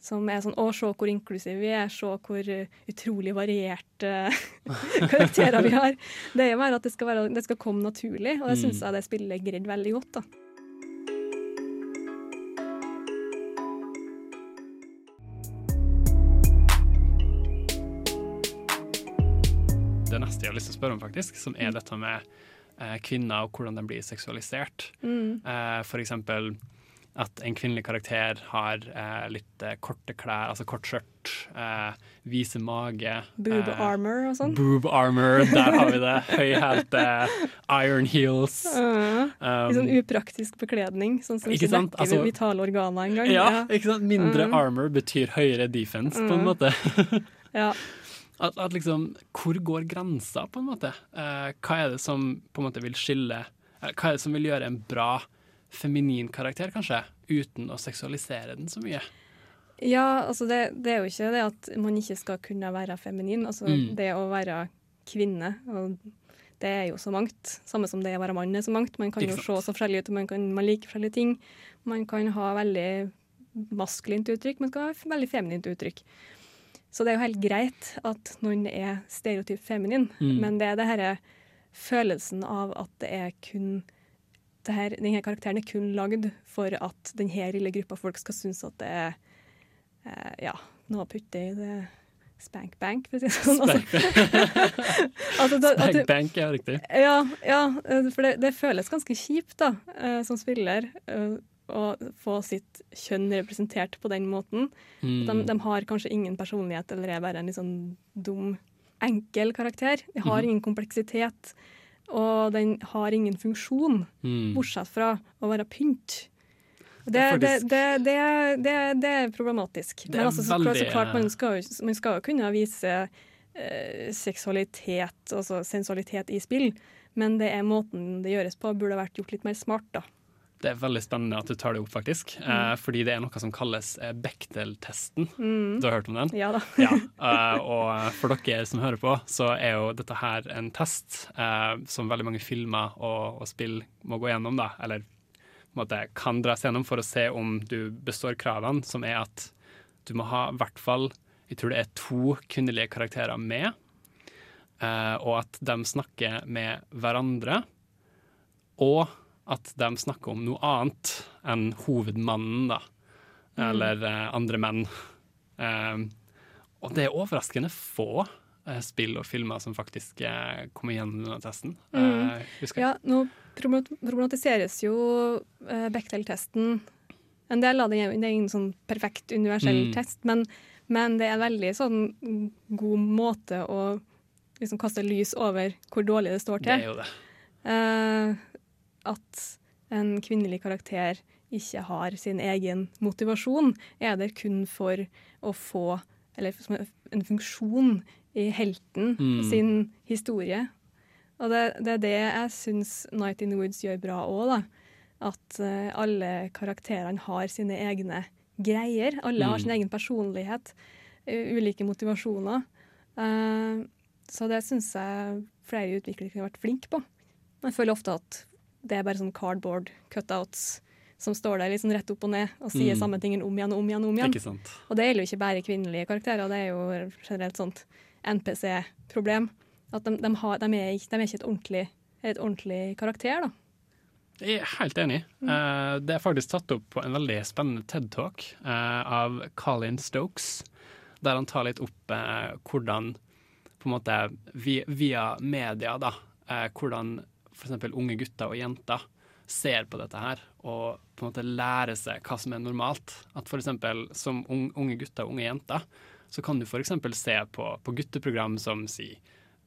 Som er sånn Å, se hvor inklusive vi er, se hvor eh, utrolig varierte karakterer vi har. Det er jo mer at det skal, være, det skal komme naturlig, og det Mm. syns jeg det spillet greide veldig godt. da. det neste jeg har lyst til å spørre om, faktisk, som er dette med eh, kvinner og hvordan de blir seksualisert. Mm. Eh, for eksempel at en kvinnelig karakter har eh, litt eh, korte klær, altså kort skjørt, eh, viser mage. Boob eh, armor og sånn. Boob armor, der har vi det. Høyhælte iron heels. Uh, Um, sånn upraktisk bekledning, sånn som Ikke dekker Altså- vitale organer engang. Ja, ikke sant? Mindre uh, armor betyr høyere defense, på en Mm. måte. Ja. At, at liksom, Hvor går grensa, på en måte? Eh, hva er det som på en måte vil skille eh, Hva er det som vil gjøre en bra feminin karakter, kanskje, uten å seksualisere den så mye? Ja, altså det, det er jo ikke det at man ikke skal kunne være feminin. Altså Mm. det å være kvinne, det er jo så mangt. Samme som det å være mann er så mangt. Man kan jo se så forskjellig ut, og man kan man liker forskjellige ting. Man kan ha veldig maskulint uttrykk, man kan ha veldig feminint uttrykk. Så det er jo helt greit at noen er stereotyp feminin, Mm. men det er det herre følelsen av at det er kun her, denne karakteren er kun lagd for at denne lille gruppa folk skal synes at det er eh, ja, noe å putte i det spank-bank, for å si det sånn. Altså, altså, Spank-bank er riktig. ja, ja, eh, for det, det føles ganske kjipt da, eh, som spiller eh, å få sitt kjønn representert på den måten. Mm. De, de har kanskje ingen personlighet eller er bare en litt sånn dum, enkel karakter. De har mm. ingen kompleksitet, og den har ingen funksjon, Mm. bortsett fra å være pynt. Det, Det er det, det, det, det, det er problematisk. Det Men er altså, så, klart, så klart, man skal, man skal jo kunne vise eh, seksualitet, altså sensualitet i spill, men det er måten det gjøres på, burde vært gjort litt mer smart, da. Det er veldig spennende at du tar det opp, faktisk. Eh, fordi det er noe som kalles eh, Bechdel-testen. Mm. Du har hørt om den? Ja da. ja. eh, og for dere som hører på, så er jo dette her en test eh, som veldig mange filmer og, og spill må gå gjennom, da. Eller måte kan dras gjennom for å se om du består kravene, som er at du må ha i hvert fall Jeg tror det er to kvinnelige karakterer med, eh, og at de snakker med hverandre. Og at de snakker om noe annet enn hovedmannen, da. Eller mm. andre menn. Eh, og det er overraskende få eh, spill og filmer som faktisk eh, kommer gjennom denne testen. Mm. Ja, nå problematiseres jo uh, Bechdel-testen. En del av det er, det er ingen sånn perfekt universell Mm. test, men, men det er en veldig sånn god måte å liksom kaste lys over hvor dårlig det står til. Det er jo det. Eh, at en kvinnelig karakter ikke har sin egen motivasjon, er det kun for å få Eller som en funksjon i helten Mm. sin historie. Og det, det er det jeg syns Night in the Woods gjør bra òg, da. At uh, alle karakterene har sine egne greier. Alle har Mm. sin egen personlighet. ulike motivasjoner. Uh, så det syns jeg flere utviklere kunne vært flinke på. Jeg føler ofte at det er bare sånn cardboard cutouts som står der liksom rett opp og ned og sier Mm. samme tingen om igjen og om igjen. og om igjen. Ikke sant. Og det gjelder jo ikke bare kvinnelige karakterer, det er jo generelt sånt NPC-problem. At de, de, har, de, er ikke, de er ikke et ordentlig, et ordentlig karakter, da. Jeg er helt enig. Mm. Uh, det er faktisk tatt opp på en veldig spennende TED-talk uh, av Colin Stokes, der han tar litt opp uh, hvordan på en måte via, via media, da, eh, hvordan f.eks. unge gutter og jenter ser på dette her, og på en måte lærer seg hva som er normalt. At f.eks. som unge gutter og unge jenter, så kan du f.eks. se på, på gutteprogram som sier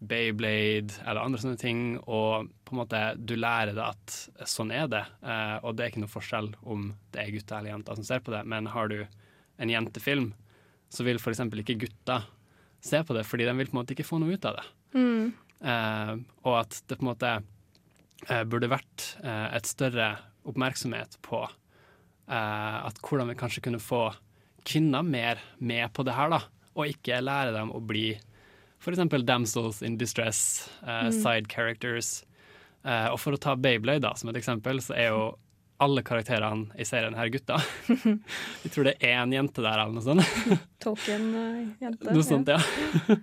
Bayblade eller andre sånne ting, og på en måte du lærer deg at sånn er det. Eh, og det er ikke noe forskjell om det er gutter eller jenter som ser på det, men har du en jentefilm, så vil f.eks. ikke gutter se på det, fordi de vil på en måte ikke få noe ut av det. Mm. Eh, og at det på en måte burde vært eh, et større oppmerksomhet på eh, at hvordan vi kanskje kunne få kvinner mer med på det her, da, og ikke lære dem å bli eksempel damsels in distress, eh, Mm. side characters. Eh, og for å ta Beyblade da, som et eksempel, så er jo alle karakterene i serien her gutter. Jeg tror det er én jente der, eller noe sånt. Token-jente. Noe sånt, ja.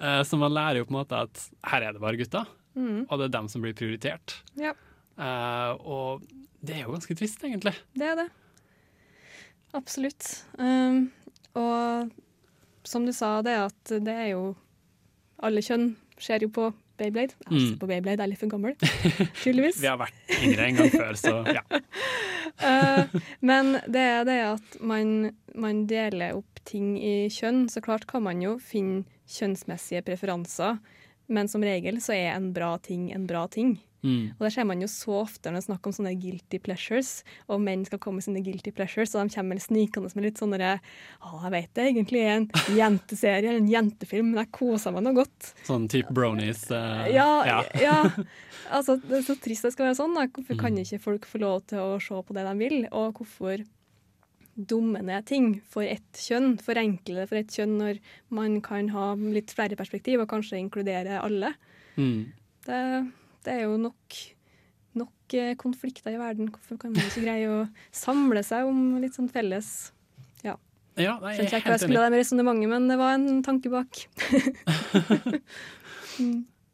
Eh, Så man lærer jo på en måte at her er det bare gutter, Mm. og det er dem som blir prioritert. Ja, Uh, og det er jo ganske trist, egentlig. det er det. Absolutt. Um, og som du sa, det at det er jo Alle kjønn ser jo på Bayblade. Jeg Mm. ser på Bayblade, jeg er litt for gammel, tydeligvis. Vi har vært yngre en gang før, så ja. uh, men det er det at man, man deler opp ting i kjønn. Så klart kan man jo finne kjønnsmessige preferanser, men som regel så er en bra ting en bra ting. Mm. Og det ser man jo så ofte når det er snakk om sånne guilty pleasures, og menn skal komme med sine guilty pleasures, og de kommer snikende med litt sånne Å, jeg vet det egentlig er en jenteserie eller en jentefilm, men jeg koser meg nå godt. Sånn type bronies. Uh, Ja, ja. Altså, det er så trist det skal være sånn. Da. Hvorfor kan Mm. ikke folk få lov til å se på det de vil, og hvorfor dumme ned ting for ett kjønn, forenkle det for ett kjønn når man kan ha litt flere perspektiv og kanskje inkludere alle. Mm. Det, det er jo nok, nok eh, konflikter i verden. Hvorfor kan man ikke greie å samle seg om litt sånn felles Ja. Ja, nei, jeg Skjønte ikke hva jeg skulle enig. ha med resonnementet, men det var en tanke bak.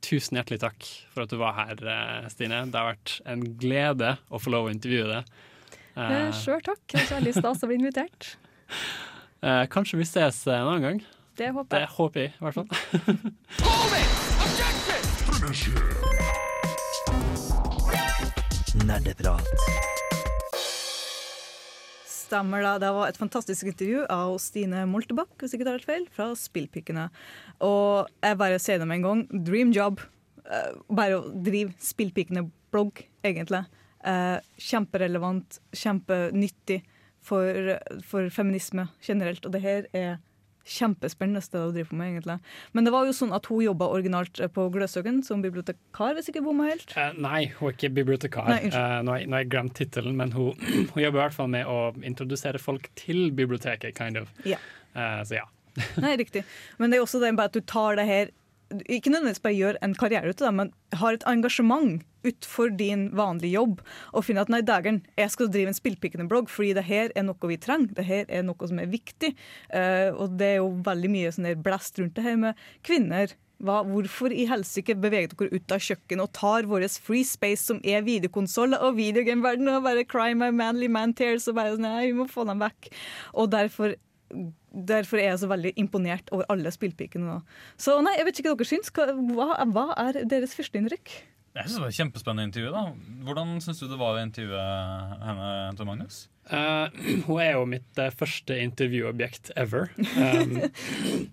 Tusen hjertelig takk for at du var her, eh, Stine. Det har vært en glede å få lov å intervjue deg. Eh, Eh, Sjøl takk. Det er veldig stas å bli invitert. eh, kanskje vi ses en annen gang. Det håper Det jeg. håper jeg, i hvert fall. Nerdeprat. Stemmer da. Det var et fantastisk intervju av Stine Moltebakk, hvis ikke tar helt feil, fra Spillpikkene. Og jeg bare sier det med en gang. Dream job. Eh, bare å drive Spillpikkene-blogg, egentlig. Eh, kjemperelevant, kjempenyttig for, for feminisme generelt. Og det her er kjempespennende sted å drive på med, egentlig. Men det var jo sånn at hun jobba originalt på Gløshaugen som bibliotekar, hvis ikke jeg bommer helt. Eh, nei, hun er ikke bibliotekar. Nei. Eh, nå har jeg- nå har jeg glemt tittelen, men hun, hun jobber i hvert fall med å introdusere folk til biblioteket, kind of. Ja. Eh, så ja. Nei, riktig. Men det er også det med at du tar det her Ikke nødvendigvis bare gjør en karriere ut av det, men har et engasjement utenfor din vanlige jobb. Og finner at nei, dægeren, jeg skal drive en spillpikkende-blogg fordi det her er noe vi trenger. Det her er noe som er viktig. Uh, og det er jo veldig mye sånn blest rundt det her med kvinner. Hva, hvorfor i helsike beveger dere ut av kjøkkenet og tar vår free space, som er videokonsoll og videogameverden, og bare cry my manly man tears, og bare sånn, nei, vi må få dem vekk. Og derfor Derfor er jeg så veldig imponert over alle spillpikene nå. Så nei, jeg vet ikke hva dere syns. Hva, hva, er deres førsteinntrykk? Jeg synes det var et kjempespennende intervju. da Hvordan syns du det var å intervjue henne til Magnus? Eh, hun er jo mitt uh, første intervjuobjekt ever. Um,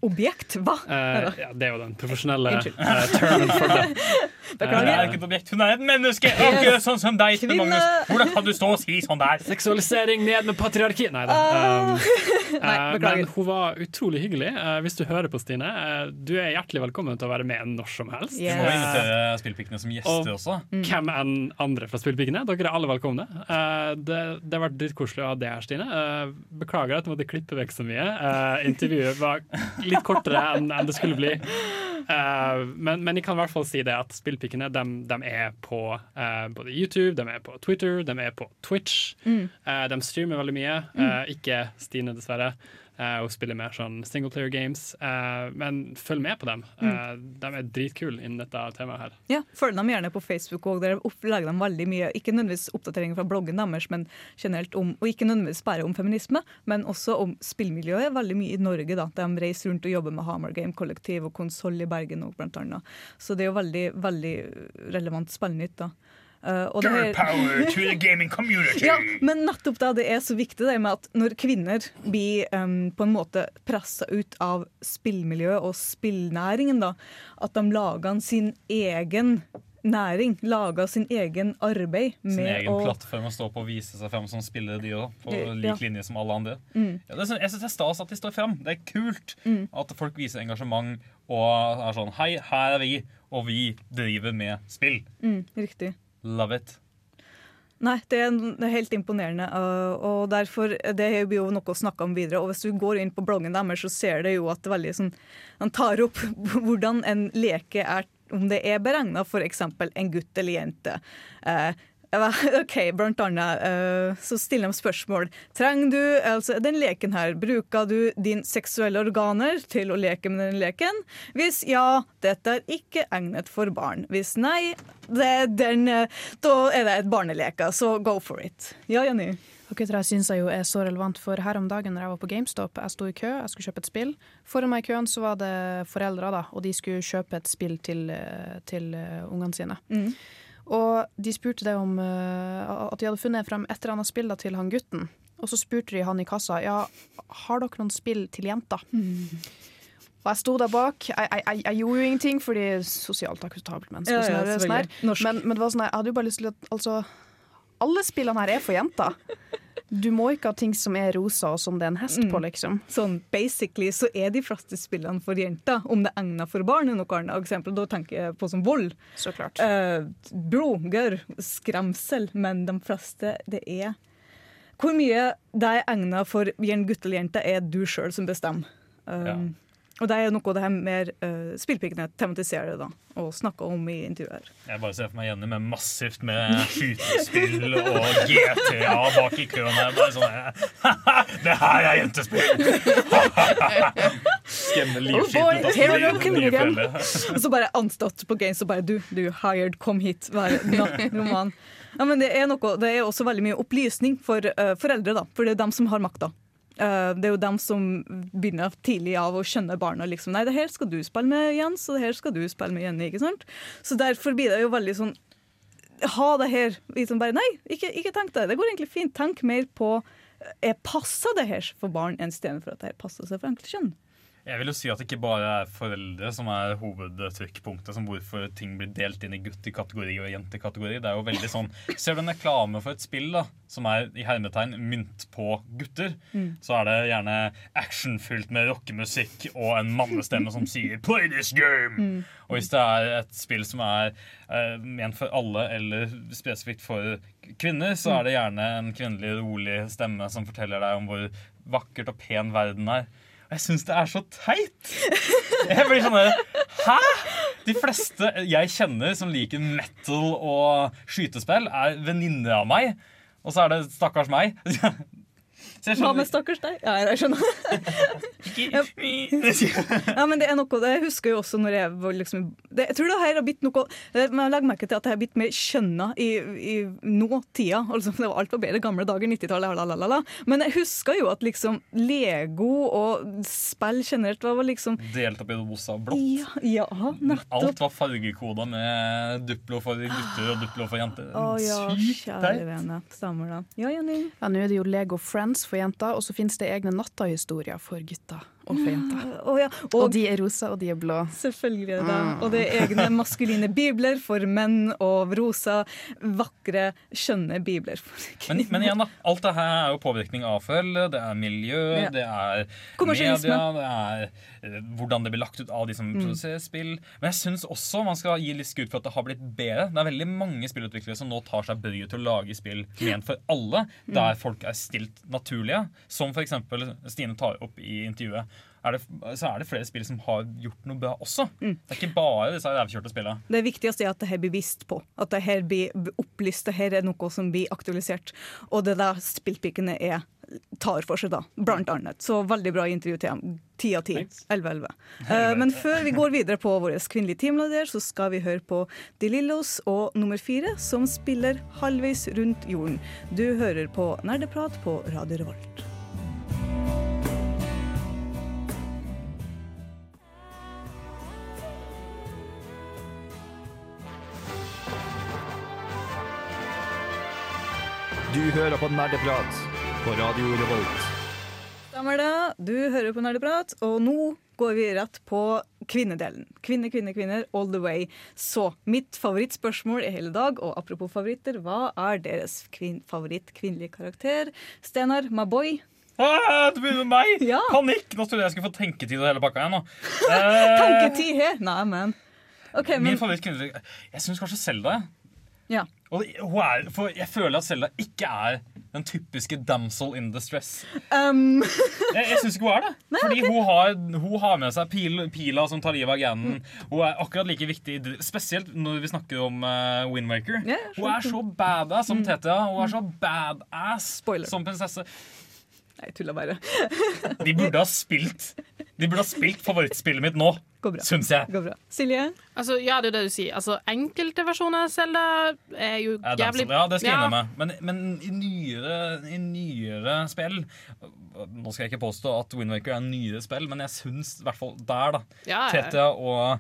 Objekt? Hva? Uh, ja, det er jo den profesjonelle termen for det. Hun er ikke et objekt, hun er et menneske! Yes. sånn som deg, Kvinne. Magnus. Hvordan kan du stå og si sånn der? Seksualisering ned med patriarki! Nei da. Um, Nei, eh, men hun var utrolig hyggelig. Eh, hvis du hører på, Stine, du er hjertelig velkommen til å være med når som helst. Du må invitere spillpikkene som gjester Og også. hvem enn andre fra Spillpikene. Dere er alle velkomne. Eh, det, det har vært dritkoselig å ha det her, Stine. Eh, beklager at du måtte klippe vekk så mye. Eh, intervjuet var litt kortere enn det skulle bli. Eh, men, men jeg kan i hvert fall si det at spillpikkene de, de er på både YouTube, de er på Twitter, de er på Twitch. Mm. De streamer veldig mye. Eh, ikke Stine, dessverre. Eh, hun spiller mer sånn singleplayer games. Eh, men følg med på dem. Eh, de er dritkule innen dette temaet her. Ja, Følg dem gjerne på Facebook. òg. der lager de veldig mye, Ikke nødvendigvis oppdateringer fra bloggen deres, men generelt om, og ikke nødvendigvis bare om feminisme, men også om spillmiljøet. Veldig mye i Norge. da. De reiser rundt og jobber med Hamar Game Kollektiv og Konsoll i Bergen òg, blant annet. Så det er jo veldig, veldig relevant spillnytt. da. Uh, og her- power to the gaming community! Ja, men nettopp da det er så viktig det med at når kvinner blir um, på en måte pressa ut av spillmiljøet og spillnæringen, da, at de lager sin egen næring, lager sin egen arbeid Sin egen å plattform å stå på og vise seg frem som spiller, de òg. På Ja. linje som alle andre. Mm. Ja, det jeg synes det er stas at de står frem. Det er kult Mm. at folk viser engasjement og er sånn Hei, her er vi, og vi driver med spill. mm, Riktig. Love it. Nei, det er, helt imponerende. og derfor, Det blir jo noe å snakke om videre. og Hvis du går inn på bloggen deres, så ser du jo at det er veldig sånn, han tar opp hvordan en leke er, om det er beregna eksempel en gutt eller jente. Eh, OK, blant annet eh, så stiller de spørsmål. Trenger du altså den leken her, bruker du din seksuelle organer til å leke med den leken? Hvis ja, dette er ikke egnet for barn. Hvis nei, det er den, eh, da er det et barneleke, så go for it. Ja, Jenny? Akkurat det syns jeg jo er så relevant, for her om dagen når jeg var på GameStop, jeg sto i kø, jeg skulle kjøpe et spill. Foran meg i køen så var det foreldre, da, og de skulle kjøpe et spill til, eh, til ungene sine. Mm. Og de spurte det om uh, at de hadde funnet frem et eller annet spill da, til han gutten. Og så spurte de han i kassa ja, har dere noen spill til jenter. Og jeg sto der bak. Jeg, jeg, jeg, jeg gjorde jo ingenting, fordi sosialt akseptabelt menneske. Ja, sånn ja, sånn. Men, men det var sånn, jeg hadde jo bare lyst til at altså, alle spillene her er for jenter. Du må ikke ha ting som er rosa og som det er en hest på, liksom. Sånn basically så er de fleste spillene for jenter. Om det er egnet for barn, er noe annet. Eksempel, da tenker jeg på som vold. Så klart. Eh, blod, gørr, skremsel. Men de fleste, det er hvor mye det er egnet for gutt eller jente, er du sjøl som bestemmer. Um, Og det er noe av det her mer uh, spillpikene tematiserer da, og snakker om i intervjuet. Jeg bare ser for meg Jenny med massivt med skytespill og GTA bak i køen her. Bare sånn Det her er jentespill! Skremme livskiten ut av foreldre. Og så bare anstått på games og bare du, du hired, kom hit, vær roman. Ja, men det er, noe, det er også veldig mye opplysning for uh, foreldre, da. For det er dem som har makta. Eh, det er jo dem som begynner tidlig av å skjønne barna. Liksom, Nei, det her skal du spille med, Jens, og det her skal du spille med Jenny. ikke sant? Så derfor blir det jo veldig sånn Ha det her. Liksom bare, nei, ikke, ikke tenk det. Det går egentlig fint. Tenk mer på er passer det her for barn enn stedet for at det her passer seg for enkelte kjønn. Jeg vil jo si at det ikke bare er foreldre som er hovedtrykkpunktet som hvorfor ting blir delt inn i guttekategori og jentekategori. Det er jo veldig sånn Ser du en reklame for et spill da som er i hermetegn mynt på gutter, Mm. så er det gjerne actionfylt med rockemusikk og en mannestemme som sier 'play this game'. Mm. Og hvis det er et spill som er eh, ment for alle eller spesifikt for kvinner, så er det gjerne en kvinnelig, rolig stemme som forteller deg om hvor vakkert og pen verden er. Og jeg syns det er så teit! Jeg blir sånn Hæ?! De fleste jeg kjenner som liker metal og skytespill, er venninner av meg. Og så er det stakkars meg. Så jeg Hva med stakkars deg? Ja, jeg skjønner. ja, men det er noe, det jeg husker jo også når jeg var liksom det, Jeg tror det her har blitt noe det- Men jeg legger merke til at det har blitt mer skjønna i, i nåtida. Altså, det var alt var bedre gamle dager, 90-tallet, lalalala. Men jeg husker jo at liksom Lego og spill generelt var liksom Delt opp i rosa og blått. Ja, ja nettopp. Alt var fargekoda med Duplo for gutter og Duplo for jenter. Å ja, Sykt kjære teit. vene. Stemmer det. Ja, Jenny. Ja, Nå er det jo Lego Friends for jenter, og så finnes det egne nattahistorier for gutter og for jenter. Oh, ja, Og de er rosa, og de er blå. Selvfølgelig er det det. Mm. Og det er egne maskuline bibler for menn, og rosa, vakre, skjønne bibler for Men, men igjen, da. Alt det her er jo påvirkning av Følge, det er miljø, Ja. det er media, det er hvordan det blir lagt ut av de som Mm. produserer spill. Men jeg syns også man skal gi litt skudd for at det har blitt bedre. Det er veldig mange spillutviklere som nå tar seg bryet til å lage spill ment for alle, Mm. der folk er stilt naturlige. Som f.eks. Stine tar opp i intervjuet. Er det, så er det flere spill som har gjort noe bra også. Mm. Det er ikke bare disse rævkjørte spillene. Det viktigste er at det her blir visst på. At det her blir opplyst. Det her er noe som blir aktualisert. Og det der spillpikene er tar for seg, da. Blant annet. Så veldig bra intervju til dem. Ti av ti. Elleve elleve. Eh, Men før vi går videre på vår kvinnelige teamleder, så skal vi høre på De Lillos og nummer fire, som spiller halvveis rundt jorden. Du hører på Nerdeprat på Radio Revolt. Du hører på Nerdeprat på Radio Revolt. Stemmer det. Du hører på Nerdeprat, og nå går vi rett på kvinnedelen. Kvinner, kvinner, kvinner, all the way. Så mitt favorittspørsmål i hele dag, og apropos favoritter, hva er deres kvin favoritt kvinnelige karakter? Steinar, my boy. Ah, du begynner med meg! Panikk! Nå trodde jeg skulle få tenketid og hele pakka igjen. Tenketid, Eh, her! Nei, men. OK, Min men favoritt kvinnelige Jeg syns kanskje Selda. ja. Og hun er, for jeg føler at Selda ikke er den typiske damsel in distress. Um, Jeg, jeg syns ikke hun er det. Fordi hun, har, hun har med seg pil, pila som tar livet av ganen. Hun er akkurat like viktig, spesielt når vi snakker om uh, Windmaker. Ja, Hun er så badass som Tetia. Hun er så badass som prinsesse. Nei, jeg tuller bare. De burde ha spilt De burde ha spilt favorittspillet mitt nå, Går syns jeg. Går bra. Silje? Altså, ja, det er det du sier. Altså, enkelte versjoner av Zelda er jo Ja, jævlig som, ja, det skal jeg Ja. innrømme. Men, men i, nyere, i nyere spill Nå skal jeg ikke påstå at Windwaker er en nyere spill, men jeg syns i hvert fall der, da. Ja, ja. Tetia og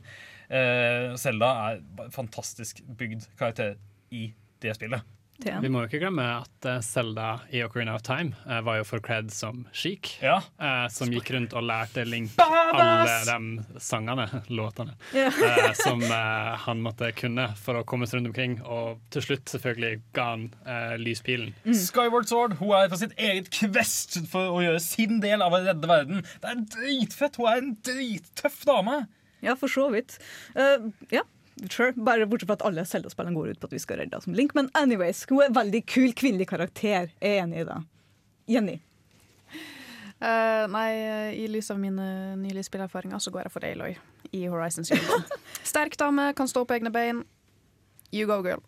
Selda Zelda er fantastisk bygd karakter i det spillet. Vi må jo ikke glemme at Selda Zelda i Ocarina of Time eh, var jo for cred som chic. Ja. eh, som gikk rundt og lærte Link Badass! alle de sangene, låtene, Ja. eh, som eh, han måtte kunne for å komme seg rundt omkring. Og til slutt selvfølgelig ga han eh, lyspilen. Skyward Sword hun er på sitt eget kvest for å gjøre sin del av å redde verden. Det er dritfett! Hun er en drittøff dame. Ja, for så vidt. Uh, ja. Sure. Bare bortsett fra at alle Zelda-spillene går ut på at vi skal redde oss som Link. Men anyways, hun er en veldig kul kvinnelig karakter. Jeg er enig i det. Jenny. Uh, nei, i lys av mine nylige spillerfaringer så går jeg for Aloy i Horizon Zero Dawn. Sterk dame, kan stå på egne bein. You go, girl.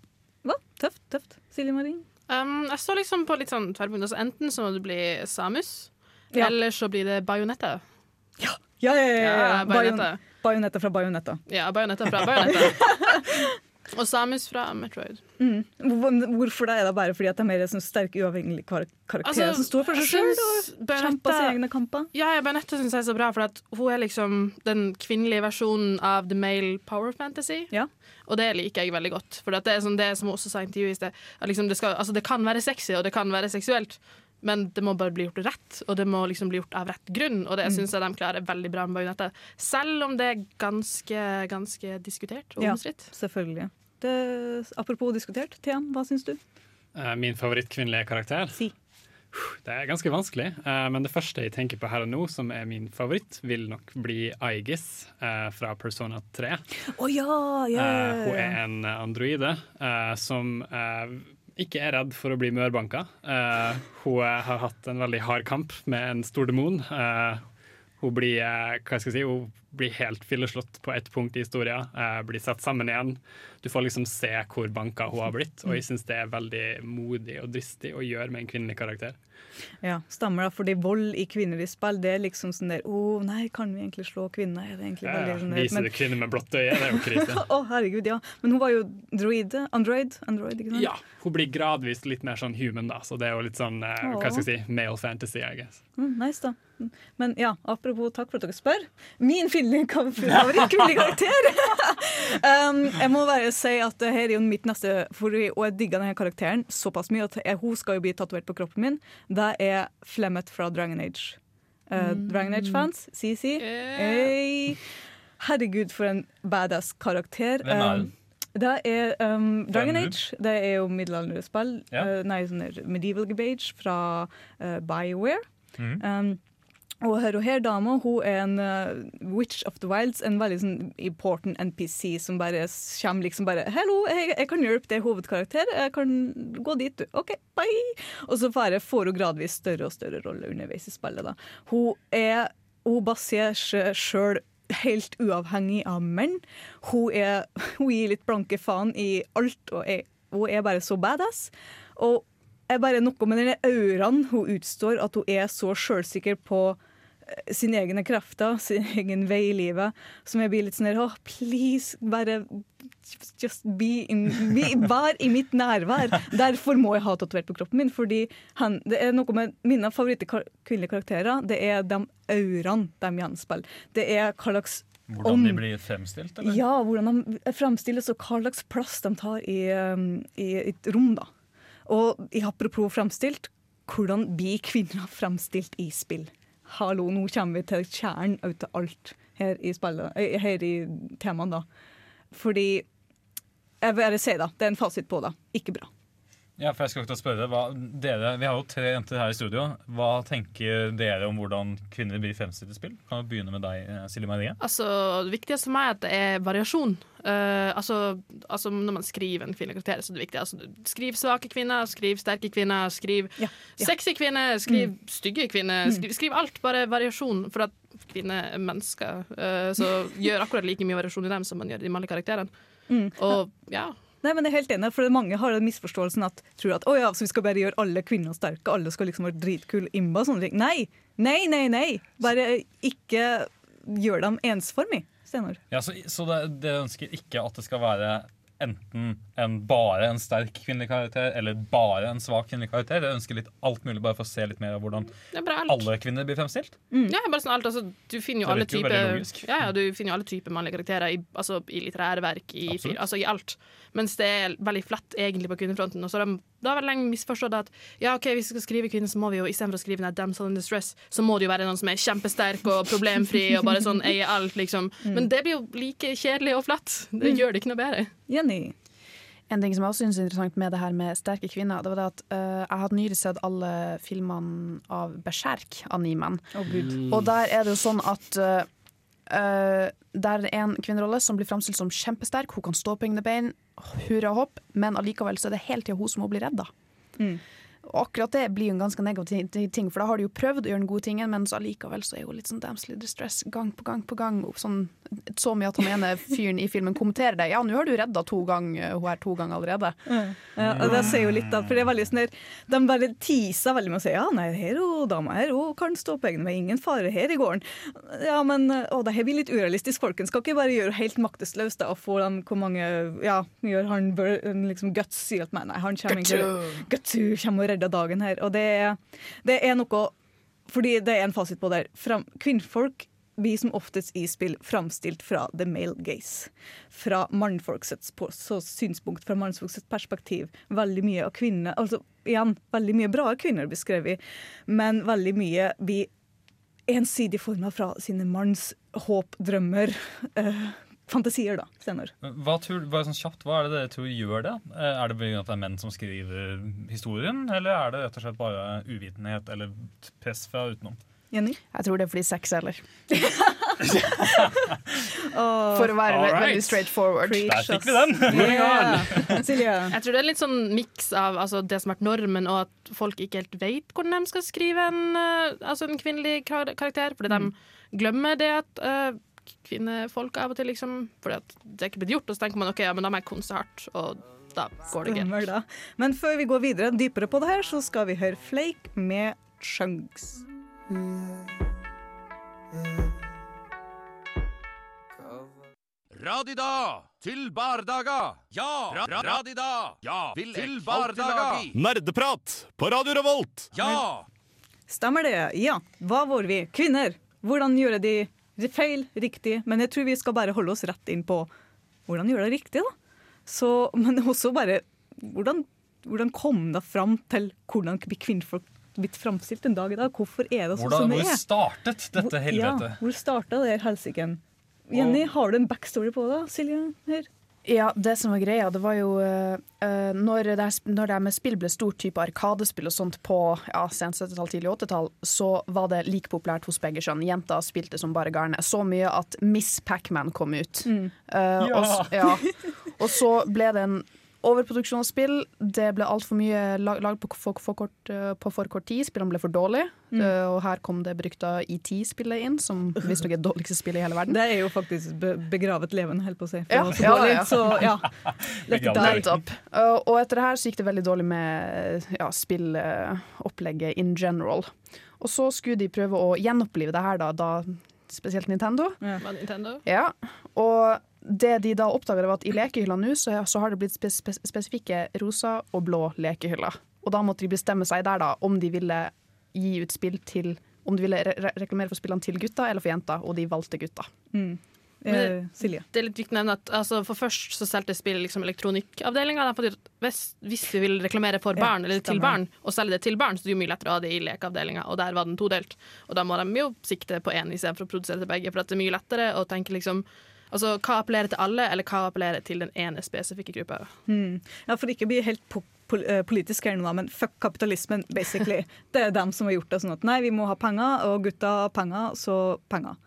Hva? Tøft, tøft. Silje Marin? Um, jeg står liksom på litt sånn tverrpunkt. Altså, enten så må du bli Samus, Ja. eller så blir det Bajonetta. Ja, ja, ja. ja, ja. Ja, Bajonetta fra Bajonetta. Ja, Bajonetta fra Bajonetta. Og Samus fra Metroid. Mm. Hvorfor det? Er det bare fordi at det er mer sånn sterke, uavhengige kar karakterer Altså, som står for seg sjøl og kjemper sine egne kamper? Ja, ja, Bajonetta syns jeg er så bra, for hun er liksom den kvinnelige versjonen av the male power fantasy. Og det liker jeg veldig godt. For det er sånn, det som hun også sa i intervjuet i sted, at liksom det, skal, altså det kan være sexy, og det kan være seksuelt. Men det må bare bli gjort rett, og det må liksom bli gjort av rett grunn. Og det Mm. syns jeg de klarer veldig bra med Bajonetta. Selv om det er ganske, ganske diskutert og Ja, selvfølgelig. Det, apropos diskutert, Thean, hva syns du? Eh, Min favorittkvinnelige karakter? Si. Det er ganske vanskelig, eh, men det første jeg tenker på her og nå, som er min favoritt, vil nok bli Aegis eh, fra Persona 3. Å ja, ja, Eh, hun er en androide eh, som ikke er redd for å bli mørbanka. Uh, hun har hatt en veldig hard kamp med en stor demon. Uh, hun blir, eh, hva skal jeg si, hun blir helt filleslått på ett punkt i historien. blir satt sammen igjen. Du får liksom se hvor banka hun har blitt, og jeg syns det er veldig modig og dristig å gjøre med en kvinnelig karakter. Ja, stemmer da, fordi vold i kvinnelige spill, det er liksom sånn der Å nei, kan vi egentlig slå kvinner? Er det egentlig Ja, veldig sånn der, Viser men- du kvinner med blått øye, det er jo krise. Å, herregud, ja. Men hun var jo droide. Android, Android ikke sant? Ja, hun blir gradvis litt mer sånn human, da, så det er jo litt sånn eh, hva skal jeg si, male fantasy, I guess. Mm, nice, da. Men ja, apropos takk for at dere spør. Min kvinnelige ka- favorittkvinnelige karakter! um, jeg må bare si at det her er jo mitt neste for, Og jeg digger denne karakteren såpass mye at jeg, hun skal jo bli tatovert på kroppen min. Det er Flemmet fra Dragon Age. Uh, Mm. Dragon Age-fans, CC. Hey. Herregud, for en badass karakter. Hvem er Um, det er um, Dragon Age. Det er jo middelalderspill. Ja. Uh, nei, sånn Medieval gebage fra uh, BioWare. Mm. Um, og her og her dama hun er en uh, Witch of the Wilds, en veldig sånn important NPC som bare kommer liksom bare 'Hallo, jeg, jeg kan hjelpe, er hovedkarakter. Jeg kan gå dit, du. OK, bye!' Og så får hun gradvis større og større rolle underveis i spillet. da. Hun er Hun baserer seg sjøl helt uavhengig av menn. Hun, er, hun gir litt blanke faen i alt, og er, hun er bare så badass. Og er bare noe med den auraen hun utstår, at hun er så sjølsikker på eh, sine egne krefter, sin egen vei i livet, som jeg blir litt sånn her oh, Please, bare just- be in, be, vær i mitt nærvær. Derfor må jeg ha tatovert på kroppen min, fordi han, det er noe med mine favorittkvinnelige karakterer. Det er de auraene de gjenspeiler. Det er hva slags Hvordan de blir fremstilt, eller? ja, hvordan de fremstilles og hva slags plass de tar i, um, i et rom. da. Og i apropos fremstilt, hvordan blir kvinner fremstilt i spill? Hallo, nå kommer vi til kjernen av alt her i, spillet, eh, her i temaen, da. Fordi jeg bare si det. det er en fasit på det. Ikke bra. Ja, for jeg skal ikke spørre hva, dere, Vi har jo tre jenter her i studio. Hva tenker dere om hvordan kvinner blir fremstilt i spill? Kan vi begynne med deg, eh, Silje Marie? Altså, Det viktigste for meg er at det er variasjon. Uh, altså, altså Når man skriver en kvinnelig karakter, så er det viktig. Altså, skriv svake kvinner, skriv sterke kvinner, skriv sexy kvinner, skriv stygge kvinner. Skriv, skriv alt, bare variasjon. For at kvinner er mennesker, uh, så gjør akkurat like mye variasjon i dem som man gjør i de mannlige karakterene. Mm. Og ja. Nei, men jeg er helt enig, for Mange har den misforståelsen at tror at oh ja, så vi skal bare gjøre alle kvinner sterke, alle skal liksom være dritkule imba og sånne ting. Nei, nei, nei. nei. Bare ikke gjør dem ensformig, Steinar. Ja, Så, så det, det ønsker ikke at det skal være enten en, bare en sterk kvinnelig karakter eller bare en svak kvinnelig karakter? Jeg ønsker litt alt mulig bare for å se litt mer av hvordan alle kvinner blir fremstilt? Ja, bare sånn alt, altså, du finner jo alle typer ja, ja, du finner jo alle typer mannlige karakterer i, altså, i litterære verk, i, altså, i alt. Mens det er veldig flatt egentlig på kvinnefronten. Og så har de da har vi lenge misforstått at ja, ok, hvis vi skal skrive kvinner, så må vi jo istedenfor å skrive ned damsel in distress, så må det jo være noen som er kjempesterk og problemfri og bare sånn eier alt, liksom. Men det blir jo like kjedelig og flatt. Det Mm. gjør det ikke noe bedre. Jenny? En ting som jeg også synes er interessant med det her med sterke kvinner, det var det at uh, jeg hadde nylig sett alle filmene av Berserk-animen. Gud. Og der er det jo sånn at uh, der er en kvinnerolle som blir framstilt som kjempesterk. Hun kan stå på egne bein, hurra hopp, men allikevel så er det hele tida hun som må bli redda. Mm. Og akkurat det blir jo en ganske negativ ting, for da har du jo prøvd å gjøre den gode tingen, men så allikevel så er jo litt sånn damsel distress gang på gang på gang. Sånn, så mye at han ene fyren i filmen kommenterer det. Ja, nå har du redda to ganger, hun er to ganger allerede. Ja, og det sier jo litt av for det er veldig sånn der, De bare teaser veldig med å si ja, nei, her er dama her, hun kan stå på egne med ingen fare her i gården. Ja, men å, det her blir litt urealistisk. folkens. skal ikke bare gjøre helt maktesløst da, og få dem hvor mange Ja, gjør han liksom guts sier at meg, nei, han kommer ikke Gutsu kommer og redder dagen her. Og det er, det er noe Fordi det er en fasit på det. Fram, kvinnfolk blir som oftest i spill framstilt fra the male gaze. Fra mannfolkets synspunkt, fra mannfolkets perspektiv. Veldig mye av kvinner Altså igjen, veldig mye bra kvinner blir skrevet, men veldig mye blir ensidig forma fra sine manns håp, drømmer, eh, fantasier, da, senere. Hva, tror, bare sånn kjapt, hva er det dere tror gjør det? Eh, Er det at det er menn som skriver historien, eller er det rett og slett bare uvitenhet eller press fra utenom? Jenny? Jeg tror det er fordi sex selger. For å være right. veldig straight forward. Der fikk vi den. yeah. Jeg tror det er litt sånn miks av altså, det som har vært normen, og at folk ikke helt vet hvordan de skal skrive en, eh, altså, en kvinnelig karakter. Fordi Mm. de glemmer det at eh, kvinnefolk av og til liksom Fordi det er ikke blitt gjort, og så tenker man OK, ja, men da må jeg konse hardt, og da går det greit. Men før vi går videre dypere på det her, så skal vi høre Flake med Chunks. Radida til bardaga! Ja! Ra ra radida! Ja! Vil til bardaga! Nerdeprat på Radio Revolt! Ja! Stemmer det? Ja. Hva var vi? Kvinner. Hvordan gjorde de feil riktig? Men jeg tror vi skal bare holde oss rett inn på hvordan gjøre det riktig, da. Så, men også bare hvordan, hvordan kom det fram til hvordan blir kvinnfolk blitt framstilt en dag i dag? Hvorfor er det sånn som det er? hvor startet dette helvetet? Ja, hvor starta det helsiken? Jenny, har du en backstory på det? Silje? Her? Ja, det som var greia, det var jo eh, når, det når det med spill ble stort type arkadespill og sånt på ja, sent 70-tall, tidlig 80-tall, så var det like populært hos begge kjønn. Jenter spilte som bare garnet. Så mye at Miss Pacman kom ut. Mm. Uh, Ja. og, ja. og så ble det en overproduksjon av spill. Det ble altfor mye lagd på, for, for kort, eh, på for kort tid. Spillene ble for dårlige. Mm. Uh, og her kom det berykta ET-spillet inn, som visstnok er det dårligste spillet i hele verden. Det er jo faktisk be begravet levende, holdt på å si. For Ja, det var så ja, ja. Så ja. Nettopp. Uh, og etter det her så gikk det veldig dårlig med ja, spillopplegget in general. Og så skulle de prøve å gjenopplive det her, da, da spesielt Nintendo. Ja. Nintendo? Ja, og det de da oppdaga, var at i lekehylla nå så, så har det blitt spes spes spesifikke rosa og blå lekehyller. Og da måtte de bestemme seg der da om de ville gi ut spill til Om de ville re re reklamere for spillene til gutta eller for jenta, og de valgte gutta. Mm. Men Eh, det- Silje. Det er litt viktig å nevne at altså, For først så solgte spill liksom elektronikkavdelinga. Hvis, hvis vi vil reklamere for Ja, barn eller til barn, og selge det til barn, så er det jo mye lettere å ha det i lekeavdelinga, og der var den todelt. Og da må de jo sikte på én istedenfor å produsere til begge, for at det er mye lettere å tenke liksom Altså, Hva appellerer til alle, eller hva appellerer til den ene spesifikke gruppa? Mm. Ja, for ikke å bli helt po pol eh, politisk her nå, men fuck kapitalismen, basically. Det er dem som har gjort det sånn at nei, vi må ha penger, og gutta har penger, så penger.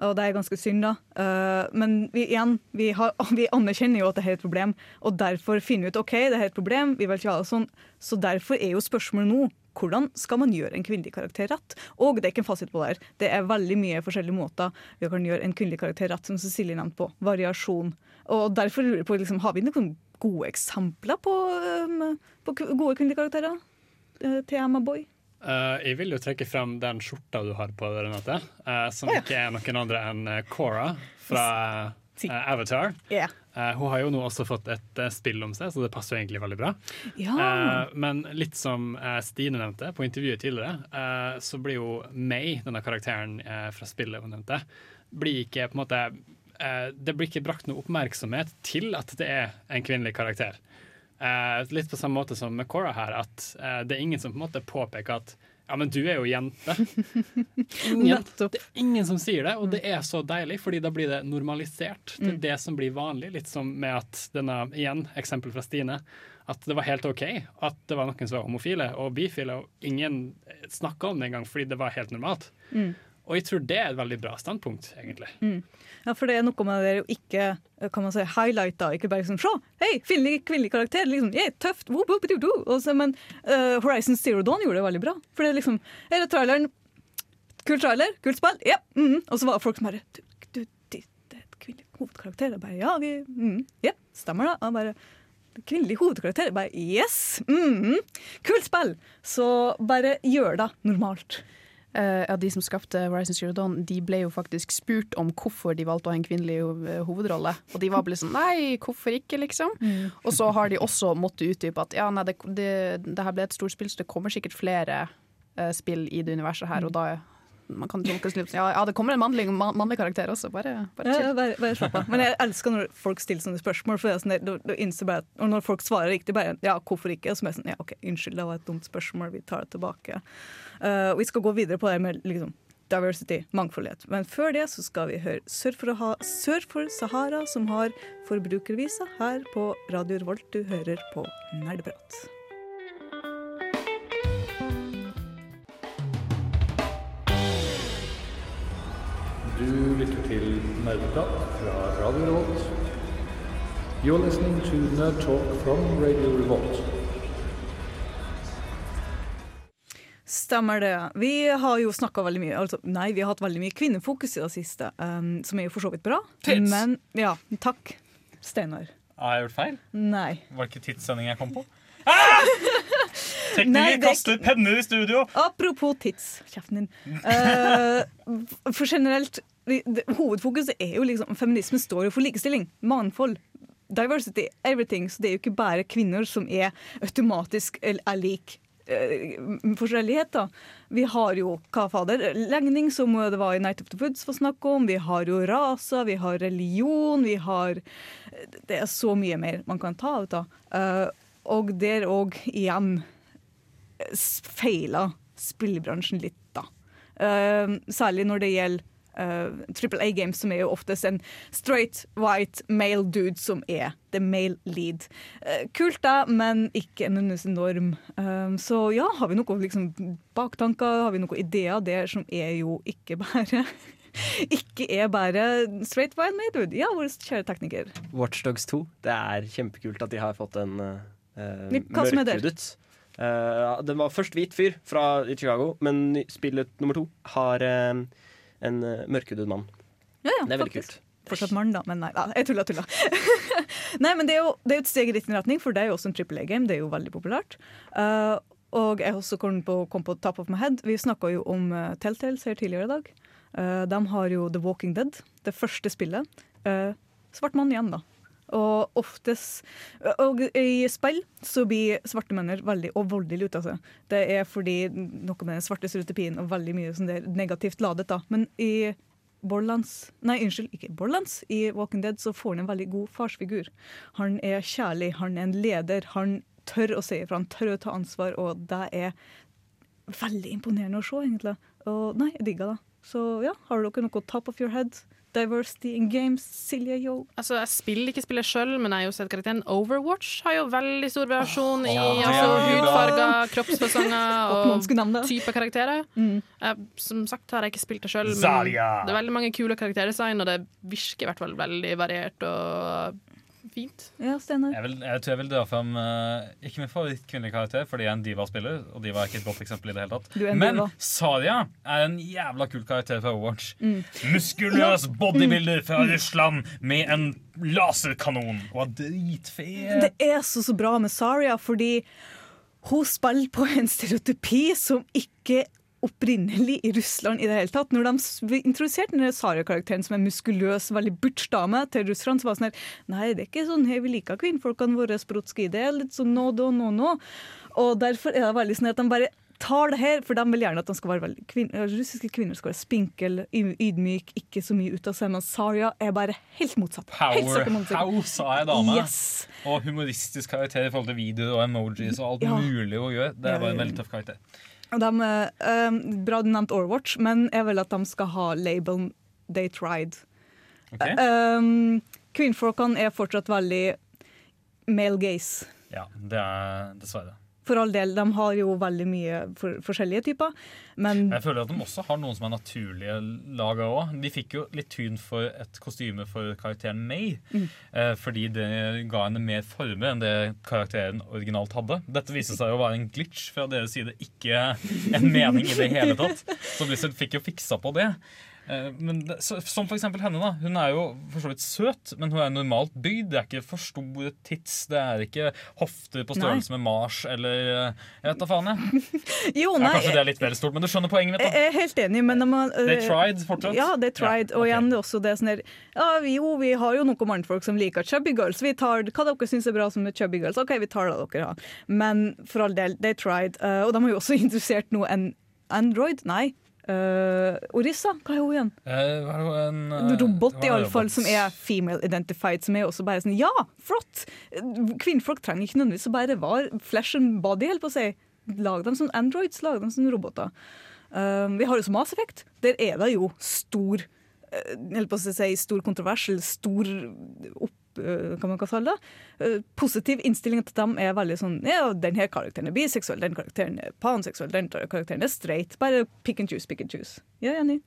Og det er ganske synd, da. Eh, men vi, igjen, vi, har, vi anerkjenner jo at det er et problem, og derfor finner vi ut OK, det er et problem, vi vil ikke ha det sånn. Så derfor er jo spørsmålet nå hvordan skal man gjøre en kvinnelig karakter rett? Og det er ikke en fasit på det her. Det er veldig mye forskjellige måter vi kan gjøre en kvinnelig karakter rett, som Cecilie nevnte på. Variasjon. Og derfor lurer jeg på, liksom, har vi noen gode eksempler på, um, på gode kvinnelige karakterer? Uh, til Emma Boy? Uh, jeg vil jo trekke frem den skjorta du har på, Renate, uh, som Å, ja. ikke er noen andre enn eh, Cora fra eh, Avatar. Ja. Eh, hun har jo nå også fått et uh, spill om seg, så det passer jo egentlig veldig bra. Ja. Uh, men litt som Stine nevnte på intervjuet tidligere, så blir jo May, denne karakteren fra spillet hun nevnte, blir ikke på en måte Det blir ikke brakt noe oppmerksomhet til at det er en kvinnelig karakter. Litt på samme måte som med Cora her, at det er ingen som på en måte påpeker at ja, men du er jo jente. Ingen, det er ingen som sier det, og det er så deilig, fordi da blir det normalisert. Det er Mm. det som blir vanlig, litt som med at denne, igjen, eksempel fra Stine, at det var helt OK at det var noen som var homofile og bifile, og ingen snakka om det engang fordi det var helt normalt. Mm. Og jeg tror det er et veldig bra standpunkt, egentlig. Mm. Ja, for det er noe med det å ikke kan man si, highlighte, ikke bare liksom Se, hei, kvinnelig, kvinnelig karakter! liksom, yeah, Tøft! woop, woop, whoop, whoop. Og så, men uh, Horizon Zero Dawn gjorde det veldig bra. For det er liksom Her er traileren. Kul trailer, kult spill. Ja. mhm. Og så var folk som bare du, du, det, er et kvinnelig hovedkarakter. Jeg bare, ja, vi, mm, ja, stemmer det. Og bare, Kvinnelig hovedkarakter. Bare, yes! Mm, Kult spill! Så bare gjør det normalt. Eh, ja, De som skapte Horizon Zero Dawn, de ble jo faktisk spurt om hvorfor de valgte å ha en kvinnelig ho- hovedrolle. Og de var bare sånn nei, hvorfor ikke, liksom. Mm. Og så har de også måttet utdype at ja, nei, det, det, det her ble et stort spill, så det kommer sikkert flere uh, spill i det universet her, og da man kan tolke det litt ja, ja, det kommer en mannlig, man, mannlig karakter også, bare, bare chill. ja, bare, bare slapp av. Men jeg elsker når folk stiller sånne spørsmål. For sånn, da- da bare og når folk svarer riktig, bare ja, hvorfor ikke? Og så er jeg sånn, ja, ok, unnskyld, det var et dumt spørsmål, vi tar det tilbake. Uh, vi skal gå videre på det med liksom, diversity, mangfoldighet. Men før det så skal vi høre Sør for, ha, Sør for Sahara, som har forbrukervisa her på Radio Revolt. Du hører på Nerdeprat. Du lytter til Nerdeprat fra Radio Revolt. You're listening to Nerd Talk from Radio Revolt. Stemmer det. Vi har jo snakka veldig mye altså, Nei, vi har hatt veldig mye kvinnefokus i det siste, um, som er jo for så vidt bra. Tits. Men ja, takk, Steinar. Har jeg gjort feil? Nei. Var det ikke tidssending jeg kom på? Ah! Tekniker det- kaster penner i studio! Apropos tids. kjeften din. Uh, for generelt, hovedfokuset er jo liksom Feminismen står jo for likestilling, mangfold, diversity, everything. Så det er jo ikke bare kvinner som er automatisk er lik eh, forskjellighet. da. Vi har jo hva fader, legning, som det var i Night of the Woods for snakk om. Vi har jo raser, vi har religion, vi har Det er så mye mer man kan ta ut av. Eh, og der òg igjen feila spillbransjen litt, da. Eh, særlig når det gjelder Triple A Games, som er jo oftest en straight white male dude som er the male lead. Eh, kult, da, men ikke en norm. Eh, så ja, har vi noen liksom, baktanker, har vi noen ideer der som er jo ikke bare ikke er bare straight white male dude. Ja, vår kjære tekniker. Watchdogs 2. Det er kjempekult at de har fått en uh, mørkhudet. Uh, den var først hvit fyr fra Chicago, men spillet nummer to har eh, en uh, mørkhudet mann. Ja, ja, Det er veldig faktisk. kult. Fortsatt mann, da, men nei da. Jeg tulla, tulla. nei, men det er jo det er jo et steg i riktig retning, for det er jo også en trippel A-game. Det er jo veldig populært. Uh, og jeg også kom på, kom på top of my head. Vi snakka jo om uh, Telltales her tidligere i dag. Uh, de har jo The Walking Dead, det første spillet. Uh, svart mann igjen, da. Og oftest Og i spill så blir svarte menn veldig og voldelig ute av seg. Det er fordi noe med den svarte stereotypien og veldig mye sånn det er negativt ladet, da. Men i Borderlands Nei, unnskyld, ikke Borderlands. I Walking Dead så får han en veldig god farsfigur. Han er kjærlig, han er en leder. Han tør å si ifra, han tør å ta ansvar, og det er veldig imponerende å se, egentlig. Og nei, jeg digger det. Så ja, har dere noe top of your head? Diversity in games, Silje Yo? Altså, Jeg spiller ikke spillet sjøl, men jeg har jo sett karakteren Overwatch har jo veldig stor variasjon i ja, er altså, hudfarger, kroppsfasonger og typer type karakterer. Mm. Jeg, som sagt har jeg ikke spilt det sjøl, men Zarya. det er veldig mange kule karakterdesign, og det virker i hvert fall veldig variert og fint. Ja, Steinar? Jeg, jeg tror jeg vil dra fram uh, ikke min favorittkvinnelige karakter, fordi jeg er en diva-spiller. Og diva er ikke et godt eksempel i det hele tatt. Men diva. Saria er en jævla kul karakter fra Overwatch. Mm. Muskuløs bodybuilder fra Russland med en laserkanon. Og er dritfet. Det er så, så bra med Saria, fordi hun spiller på en stereotypi som ikke opprinnelig i Russland i det hele tatt. Når de introduserte den Saria-karakteren som en muskuløs, veldig butch dame til Russland, så var det sånn her Nei, det er ikke sånn her vi liker kvinnfolkene våre, Sprotskij. Det er litt sånn nå, do, nå, nå. Og derfor er det veldig sånn at de bare tar det her, for de vil gjerne at de skal være veldig kvin russiske kvinner skal være spinkel, ydmyk, ikke så mye ut av seg. Men Saria er bare helt motsatt. Helt søkke motsatt. Powerhouse er ei dame. Yes. Og humoristisk karakter i forhold til videoer og emojis og alt Ja. mulig å gjøre. Det er bare en veldig tøff karakter. De, uh, bra du nevnte Overwatch, men jeg vil at de skal ha labelen 'They Tried'. Okay. Um, kvinnfolkene er fortsatt veldig male gaze. Ja, det er dessverre. For all del, de har jo veldig mye for, forskjellige typer, men Jeg føler at de også har noen som er naturlige laga òg. De fikk jo litt tyn for et kostyme for karakteren May. Mm. Eh, fordi det ga henne mer former enn det karakteren originalt hadde. Dette viste seg å være en glitch fra deres side, ikke en mening i det hele tatt. Så Blizzard fikk jo fiksa på det. Eh, Men det, så, som for eksempel henne. da Hun er jo for så vidt søt, men hun er normalt bygd. Det er ikke for store tits. Det er ikke hofter på størrelse med Mars eller eh, Jeg vet da faen, jeg. Jo, Ja, kanskje det er litt mer stort, men du skjønner poenget mitt. da jeg er helt enig, men man, uh, They eh, tried fortsatt? Ja, they tried. Og igjen det er også det sånn her ja, Jo, vi har jo noen mannfolk som liker chubby girls. Vi tar hva dere syns er bra som chubby girls. OK, vi tar det dere har. Men for all del, they tried. Uh, og de har jo også interessert nå en Android. Nei. Eh, Orissa, hva er hun igjen? Eh, hva er det, en, En eh, robot iallfall, som er female identified, som er også bare sånn Ja, flott! Kvinnfolk trenger ikke nødvendigvis å bare være flesh and body, holdt på å si. Lag dem som androids, lag dem som roboter. Um, vi har jo så Mass Effect. Der er det jo stor uh, holdt på å si, stor kontroversel, stor opp, eh, hva man kalle det. Eh, Positiv innstilling til dem er veldig sånn Ja, den her karakteren er biseksuell, den karakteren er panseksuell, den karakteren er straight. Bare pick and choose, pick and choose. Ja, enig.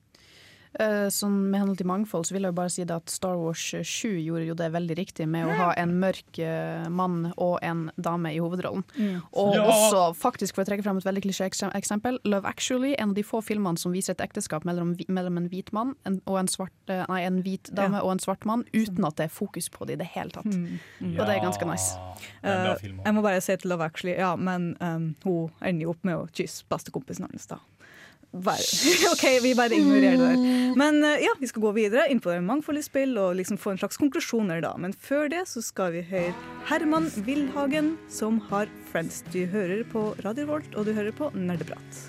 Eh, Sånn Med henhold til mangfold så vil jeg jo bare si det at Star Wars 7 gjorde jo det veldig riktig med å ha en mørk eh, mann og en dame i hovedrollen. Mm. Og Ja. også, faktisk for å trekke frem et veldig klisjé-eksempel, Love Actually, en av de få filmene som viser et ekteskap mellom, mellom en hvit mann en, og en, svart, eh, nei, en hvit dame Ja. og en svart mann, uten at det er fokus på det i det hele tatt. Mm. Og det er ganske nice. Uh, jeg må bare si til Love Actually, ja, men um, hun ender jo opp med å kysse bestekompisen hans, da. Bare, OK, vi bare ignorerer det der. Men eh, ja, vi skal gå videre inn på det mangfoldige spill og liksom få en slags konklusjoner, da. Men før det så skal vi høre Herman Wilhagen, som har Friends. Du hører på Radio Volt, og du hører på Nerdeprat.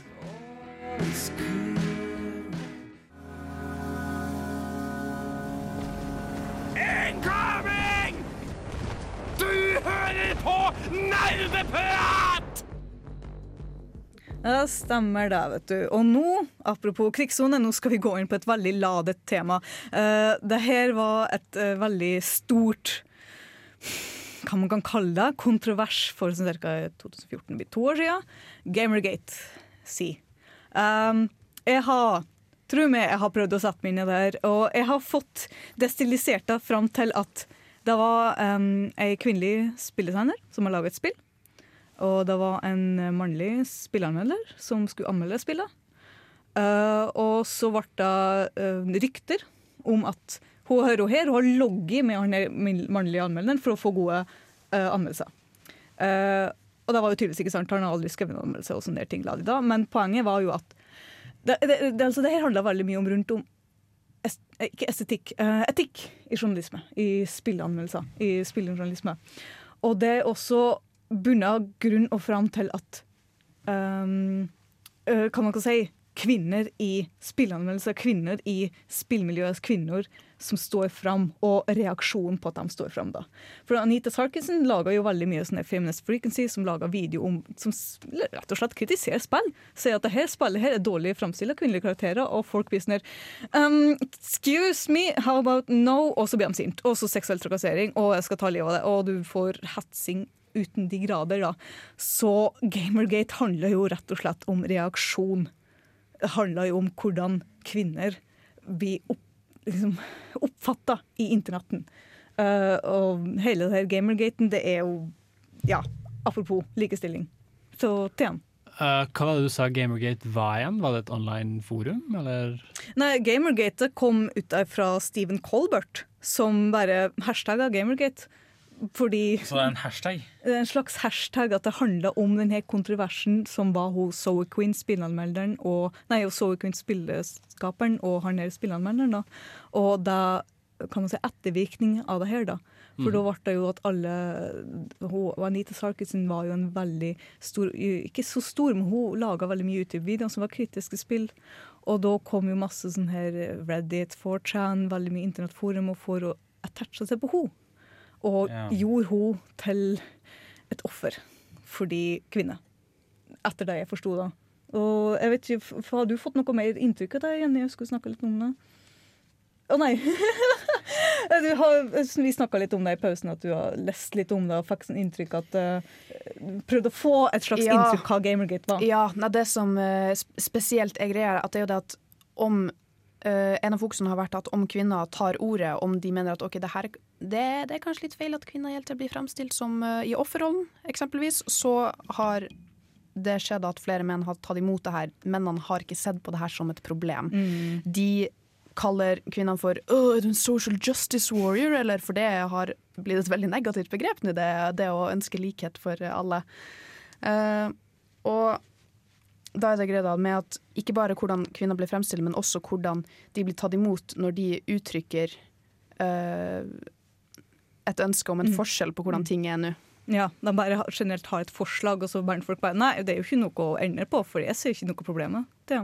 Incoming! Du hører på Nerdeprat! Ja, stemmer det, vet du. Og nå, apropos krigssone, nå skal vi gå inn på et veldig ladet tema. Uh, det her var et uh, veldig stort hva man kan kalle det, kontrovers for sånn ca. 2014, blir to år siden. Gamergate, si. Um, jeg har Tro meg, jeg har prøvd å sette meg inn i det her, og jeg har fått destillisert det fram til at det var um, ei kvinnelig spilldesigner som har laget et spill. Og det var en mannlig spilleanmelder som skulle anmelde spillet. Uh, og så ble det uh, rykter om at hun hører her, hun har logget med han mannlige anmelderen for å få gode uh, anmeldelser. Og det var jo tydeligvis ikke sant, han har aldri skrevet en anmeldelse, og sånne ting da, men poenget var jo at det, det, det, altså det her handla veldig mye om rundt om est, ikke estetikk, etikk i journalisme, i spilleanmeldelser, i spillejournalisme. Og det er også bunnet grunn og fram til at um, Kan man ikke si kvinner i spilleanmeldelser, kvinner i spillmiljøet, kvinner som står fram, og reaksjonen på at de står fram. da. For Anita Sarkinson lager jo veldig mye sånne Feminist Frequency, som lager video om, som rett og slett kritiserer spill. Sier at det her spillet her er dårlig framstilt av kvinnelige karakterer, og folk blir sånn um, Excuse me, how about no? Og så blir de sinte. Og så seksuell trakassering, og jeg skal ta livet av det. Og du får hetsing uten de grader, da. Så Gamergate handler jo rett og slett om reaksjon. Det handler jo om hvordan kvinner blir opp, liksom, oppfatta i internetten. Uh, og hele det her Gamergaten, det er jo Ja, apropos likestilling. Så til han. Uh, hva var det du sa Gamergate var igjen? Var det et online forum, eller? Nei, Gamergate kom ut fra Stephen Colbert, som bare hashtagga Gamergate. Fordi Så det er en hashtag? Det er en slags hashtag at det handla om denne kontroversen som var hos Zoe Quinn, spilleanmelderen, og Nei, Zoe Quinn, spilleskaperen, og han her spilleanmelderen, da. Og da kan man si ettervirkning av det her, da. For mm. da ble det jo at alle hun, Anita Sarkisen var jo en veldig stor Ikke så stor, men hun laga veldig mye YouTube-videoer som var kritiske spill. Og da kom jo masse sånn her Reddit, 4chan, veldig mye internettforum for å attache seg på henne. Og Ja. gjorde hun til et offer for de kvinne. Etter det jeg forsto, da. Og jeg vet ikke, Har du fått noe mer inntrykk av det, Jenny? Jeg skulle snakke litt om det. Å nei! Du har, vi snakka litt om det i pausen, at du har lest litt om det og fikk sånn inntrykk at uh, Prøvde å få et slags Ja. inntrykk hva Gamergate var. Ja, nei, det som uh, spesielt er greia, at det er jo det at om En av fokusene har vært at om kvinner tar ordet, om de mener at okay, det her det, det er kanskje litt feil at kvinner helt til blir fremstilt som eh, i offerrollen, eksempelvis, så har det skjedd at flere menn har tatt imot det her. Mennene har ikke sett på det her som et problem. Mm. De kaller kvinnene for «Åh, er en social justice warrior, eller for det har blitt et veldig negativt begrep nå, det, det å ønske likhet for alle. Uh, og da er det greia med at ikke bare hvordan kvinner blir fremstilt, men også hvordan de blir tatt imot når de uttrykker uh, et ønske om en Mm. forskjell på hvordan ting er nå. Ja, De bare generelt har et forslag, og så bare folk bare Nei, det er jo ikke noe å endre på, for jeg ser ikke noe problem med det.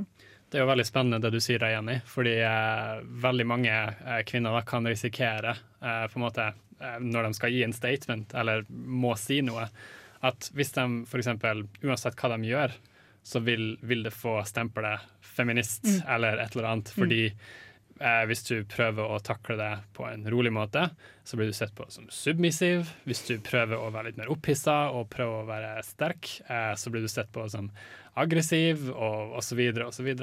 Det er jo veldig spennende det du sier Jenny, fordi eh, veldig mange eh, kvinner kan risikere eh, på en måte eh, når de skal gi en statement eller må si noe, at hvis de f.eks. uansett hva de gjør, så vil, vil det få stempelet feminist Mm. eller et eller annet, fordi eh, hvis du prøver å takle det på en rolig måte, så blir du sett på som submissiv. Hvis du prøver å være litt mer opphissa og prøver å være sterk, eh, så blir du sett på som aggressiv og osv. osv.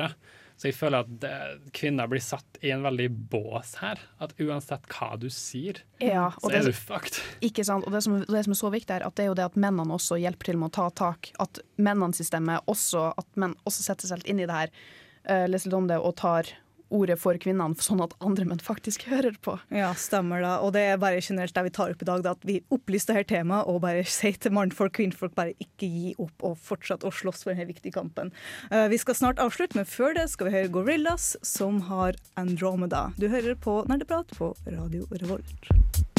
Så jeg føler at det, kvinner blir satt i en veldig bås her. At uansett hva du sier, Ja, så det- er du fucked. Ikke sant? Og det som, det som er så viktig, er at det er jo det at mennene også hjelper til med å ta tak. At mennene sin også, at menn også setter seg litt inn i det her, uh, leser litt om det og tar ordet for kvinnene, sånn at andre menn faktisk hører på. Ja, stemmer da. Og det er bare generelt det vi tar opp i dag, da, at vi opplyser dette temaet og bare sier til mannfolk, kvinnfolk, bare ikke gi opp og fortsatt å slåss for denne viktige kampen. Eh, vi skal snart avslutte, men før det skal vi høre Gorillas, som har Andromeda. Du hører på Nerdeprat på Radio Revolt.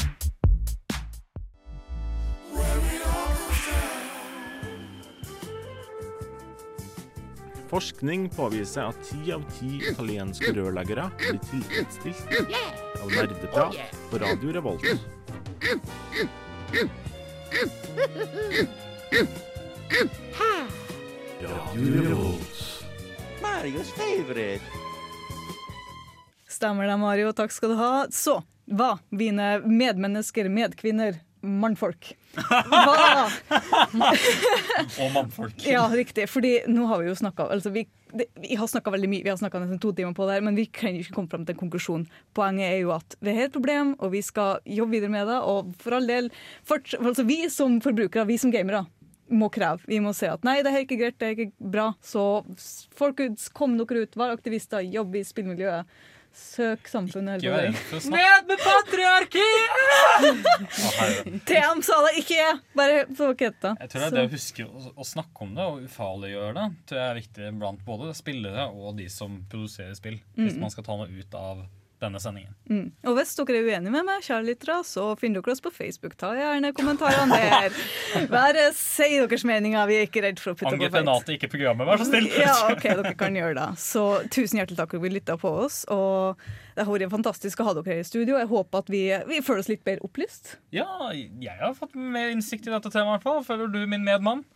Forskning påviser at ti av ti italienske rørleggere blir tilfredsstilt av nerdeprat på Radio Revolt. Radio Revolt. Marios favorite. Stemmer det, Mario. Takk skal du ha. Så, hva, mine medmennesker, medkvinner, mannfolk? Og mannfolk. Ja, riktig. Fordi nå har vi jo snakka altså vi, vi har snakka veldig mye, vi har snakka nesten to timer på det her, men vi kan ikke komme fram til en konklusjon. Poenget er jo at vi har et problem, og vi skal jobbe videre med det. Og for all del, for, altså vi som forbrukere, vi som gamere, må kreve. Vi må si at nei, det er ikke greit, det er ikke bra. Så folkens, kom dere ut, vær aktivister, jobb i spillmiljøet. Søk samfunnet. hele snakke. Ned med patriarkiet! Tem sa det ikke jeg! Bare så ketta. Jeg tror det er det å huske å, å snakke om det og ufarliggjøre det tror jeg er viktig blant både spillere og de som produserer spill. Hvis Mm. man skal ta noe ut av denne sendingen. Mm. Og hvis dere er uenige med meg, kjære lyttere, så finner dere oss på Facebook. Ta gjerne kommentarene der. Bare si deres meninger. Vi er ikke redd for å putte Angrep på Renate, ikke programmet, vær så snill! Ja, OK, dere kan gjøre det. Så tusen hjertelig takk for at vi lytta på oss. Og det har vært fantastisk å ha dere her i studio. Jeg håper at vi, vi føler oss litt bedre opplyst. Ja, jeg har fått mer innsikt i dette temaet, i hvert fall. Føler du, min medmann?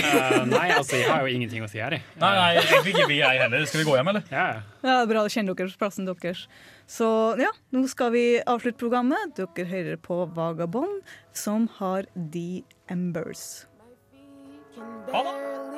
Eh, nei, altså, jeg har jo ingenting å si her, jeg. Nei, nei, egentlig ikke vi, jeg heller. Skal vi gå hjem, eller? Ja, ja. Bra å kjenne deres plassen deres. Så ja, nå skal vi avslutte programmet. Dere hører på Vagabond, som har The Embers. Ha det!